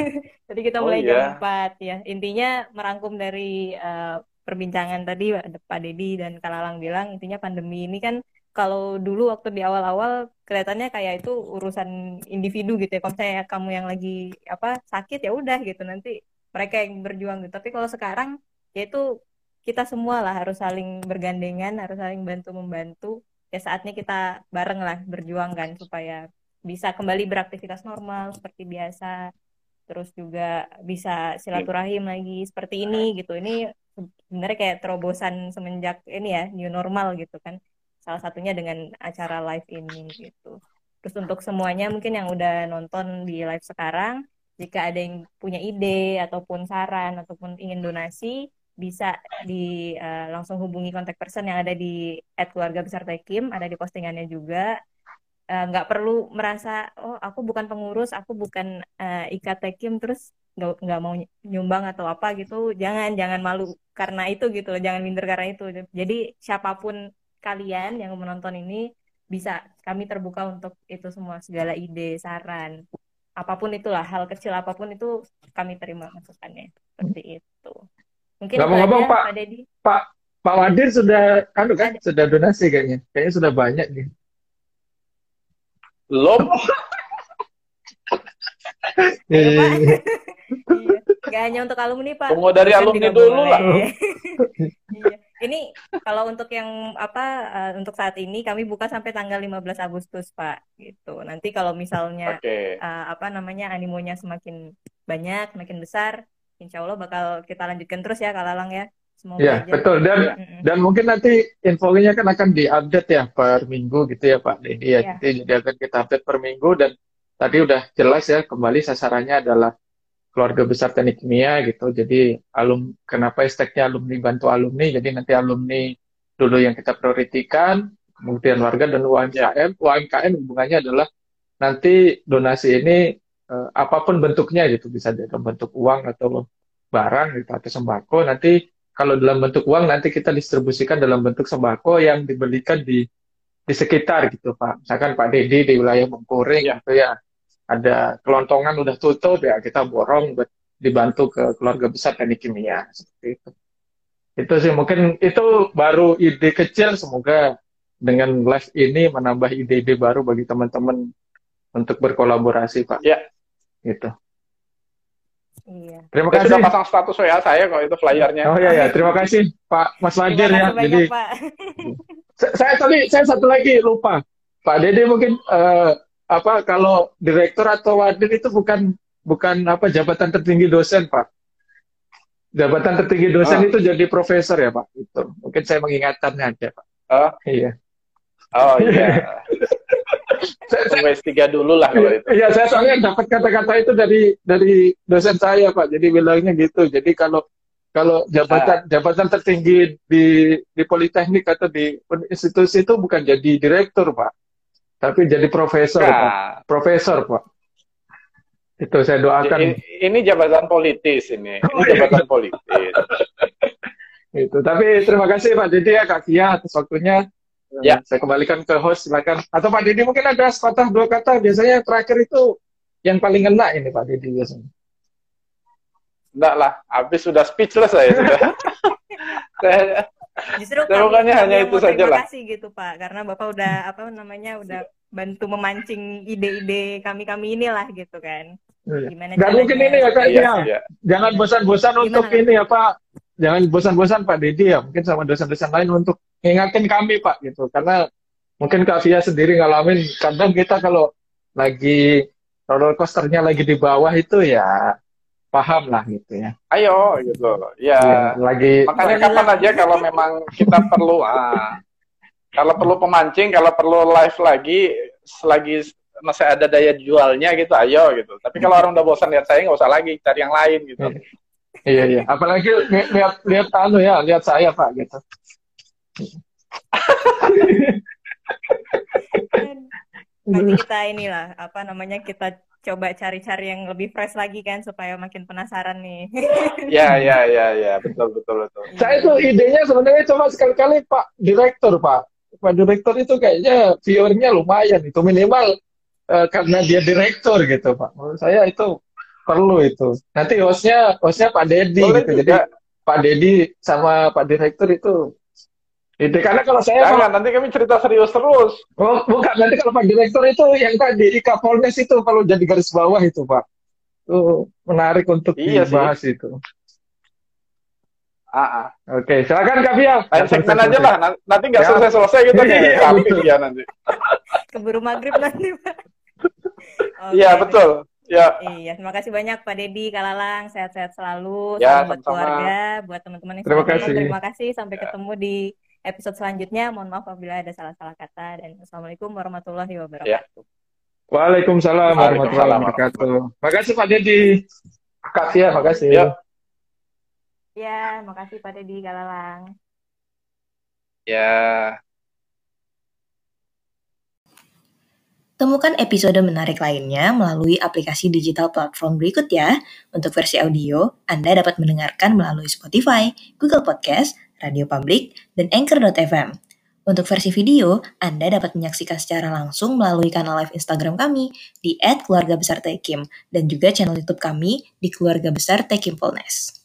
Jadi kita mulai oh, jam empat ya. Intinya merangkum dari uh, perbincangan tadi Pak Dedi dan Kalalang bilang, intinya pandemi ini kan kalau dulu waktu di awal-awal kelihatannya kayak itu urusan individu gitu ya. Kalau saya kamu yang lagi apa sakit ya udah gitu. Nanti mereka yang berjuang gitu. Tapi kalau sekarang ya itu kita semua lah harus saling bergandengan, harus saling bantu membantu. Ya saatnya kita bareng lah berjuang kan supaya bisa kembali beraktivitas normal seperti biasa. Terus juga bisa silaturahim lagi seperti ini gitu. Ini sebenarnya kayak terobosan semenjak ini ya new normal gitu kan salah satunya dengan acara live ini gitu. Terus untuk semuanya mungkin yang udah nonton di live sekarang jika ada yang punya ide ataupun saran ataupun ingin donasi bisa di uh, langsung hubungi kontak person yang ada di at keluarga besar Tekim ada di postingannya juga. Eh, nggak uh, perlu merasa oh aku bukan pengurus aku bukan uh, ikat Tekim terus nggak mau nyumbang atau apa gitu. Jangan jangan malu karena itu gitu jangan minder karena itu. Jadi siapa pun kalian yang menonton ini bisa kami terbuka untuk itu semua segala ide saran apa pun itulah hal kecil apa pun itu kami terima masukannya seperti itu Mungkin ngomong-ngomong Pak, Pak, Pak Pak Wadir sudah kan kan Ada. sudah donasi kayaknya. Kayaknya sudah banyak nih. Belum. iya. Gak hanya untuk alumni Pak. Tunggu dari alumni dulu lah. iya. Ini kalau untuk yang apa uh, untuk saat ini kami buka sampai tanggal 15 Agustus Pak gitu. Nanti kalau misalnya okay. uh, eh, apa namanya animonya semakin banyak, semakin besar, insya Allah bakal kita lanjutkan terus ya Kak Lalang ya. Semoga ya, aja. betul. Dan mm -hmm. dan mungkin nanti infonya kan akan diupdate ya per minggu gitu ya Pak Dedi ya. Jadi, jadi akan kita update per minggu dan tadi udah jelas ya kembali sasarannya adalah keluarga besar teknik kimia gitu. Jadi alum kenapa hashtagnya alumni bantu alumni. Jadi nanti alumni dulu yang kita prioritikan, kemudian warga dan UMKM. UMKM hubungannya adalah nanti donasi ini eh, apa pun bentuknya gitu, bisa dalam bentuk uang atau barang gitu atau sembako. Nanti kalau dalam bentuk uang nanti kita distribusikan dalam bentuk sembako yang dibelikan di di sekitar gitu Pak. Misalkan Pak Dedi di wilayah Bengkuring ya. gitu ya. Ada kelontongan udah tutup ya kita borong buat dibantu ke keluarga besar teknik kimia seperti itu. Itu sih mungkin itu baru ide kecil semoga dengan live ini menambah ide-ide baru bagi teman-teman untuk berkolaborasi Pak. Ya. Gitu. Iya. Terima kasih. Sudah pasang status WA saya kok itu flyernya. Oh iya ya, terima kasih Pak Mas Wadir ya. Banyak, Jadi Pak. saya tadi saya satu lagi lupa. Pak Dede mungkin uh, apa kalau direktur atau wadir itu bukan bukan apa jabatan tertinggi dosen Pak. Jabatan tertinggi dosen oh. itu jadi profesor ya Pak. Itu mungkin saya mengingatkannya aja Pak. Oh iya. Oh iya. saya, tiga dulu lah kalau itu. Iya, saya soalnya dapat kata-kata itu dari dari dosen saya, Pak. Jadi bilangnya gitu. Jadi kalau kalau jabatan ah. jabatan tertinggi di di politeknik atau di institusi itu bukan jadi direktur, Pak. Tapi jadi profesor, nah. Pak. Profesor, Pak. Itu saya doakan. Ini, ini jabatan politis ini. Ini oh, iya. jabatan politis. itu. Tapi terima kasih Pak Didi ya Kak Kia atas waktunya. Ya. Saya kembalikan ke host, silakan. Atau Pak Didi mungkin ada sepatah dua kata. Biasanya terakhir itu yang paling enak ini Pak Didi biasanya. Enggak lah, habis sudah speechless saya sudah. saya, Justru kami hanya itu saja lah. Terima kasih gitu Pak, karena Bapak udah apa namanya udah bantu memancing ide-ide kami-kami inilah gitu kan. Iya. Gimana Gak mungkin ini ya Kak, iya, ya. Jangan bosan-bosan untuk ini ya Pak. Jangan bosan-bosan Pak Dedi ya, mungkin sama dosen-dosen lain untuk ngingatin kami Pak gitu karena mungkin Kak Fia sendiri ngalamin kadang kita kalau lagi roller coasternya lagi di bawah itu ya paham lah gitu ya. Ayo gitu. Ya, ya lagi makanya kapan aja kalau memang kita perlu ah, kalau perlu pemancing, kalau perlu live lagi selagi masih ada daya jualnya gitu, ayo gitu. Tapi kalau orang udah bosan lihat saya nggak usah lagi cari yang lain gitu. Iya iya. Apalagi lihat lihat anu ya, lihat saya Pak gitu. Nanti kita inilah apa namanya kita coba cari-cari yang lebih fresh lagi kan supaya makin penasaran nih. ya ya ya ya betul betul betul. Saya tuh idenya sebenarnya cuma sekali-kali Pak Direktur Pak. Pak Direktur itu kayaknya viewernya lumayan itu minimal uh, karena dia direktur gitu Pak. Menurut saya itu perlu itu. Nanti hostnya hostnya Pak Dedi gitu. Juga. Jadi Pak Dedi sama Pak Direktur itu itu karena kalau saya Jangan, nanti kami cerita serius terus. Oh, bukan nanti kalau Pak Direktur itu yang tadi Ika Polnes itu kalau jadi garis bawah itu Pak. Itu menarik untuk iya dibahas sih. itu. Ah, ah. Oke, silakan Kak Fia. Lain segmen aja lah, nanti nggak ya. selesai-selesai gitu nih. Kami ya nanti. Keburu maghrib nanti, Pak. Iya, okay. betul. Ya. Iya, terima kasih banyak Pak Dedi, Kalalang, sehat-sehat selalu. Ya, buat keluarga, buat teman-teman yang terima kasih. Terima kasih. Sampai ya. ketemu di episode selanjutnya. Mohon maaf apabila ada salah-salah kata dan assalamualaikum warahmatullahi wabarakatuh. Ya. Waalaikumsalam warahmatullahi wabarakatuh. Makasih Pak Dedi. Makasih ya, makasih. Ya. Ya, makasih Pak Dedi, Kalalang. Ya. Temukan episode menarik lainnya melalui aplikasi digital platform berikut ya. Untuk versi audio, Anda dapat mendengarkan melalui Spotify, Google Podcast, Radio Public, dan Anchor.fm. Untuk versi video, Anda dapat menyaksikan secara langsung melalui kanal live Instagram kami di @keluarga besar Tekim dan juga channel YouTube kami di Keluarga Besar Tekim Polnes.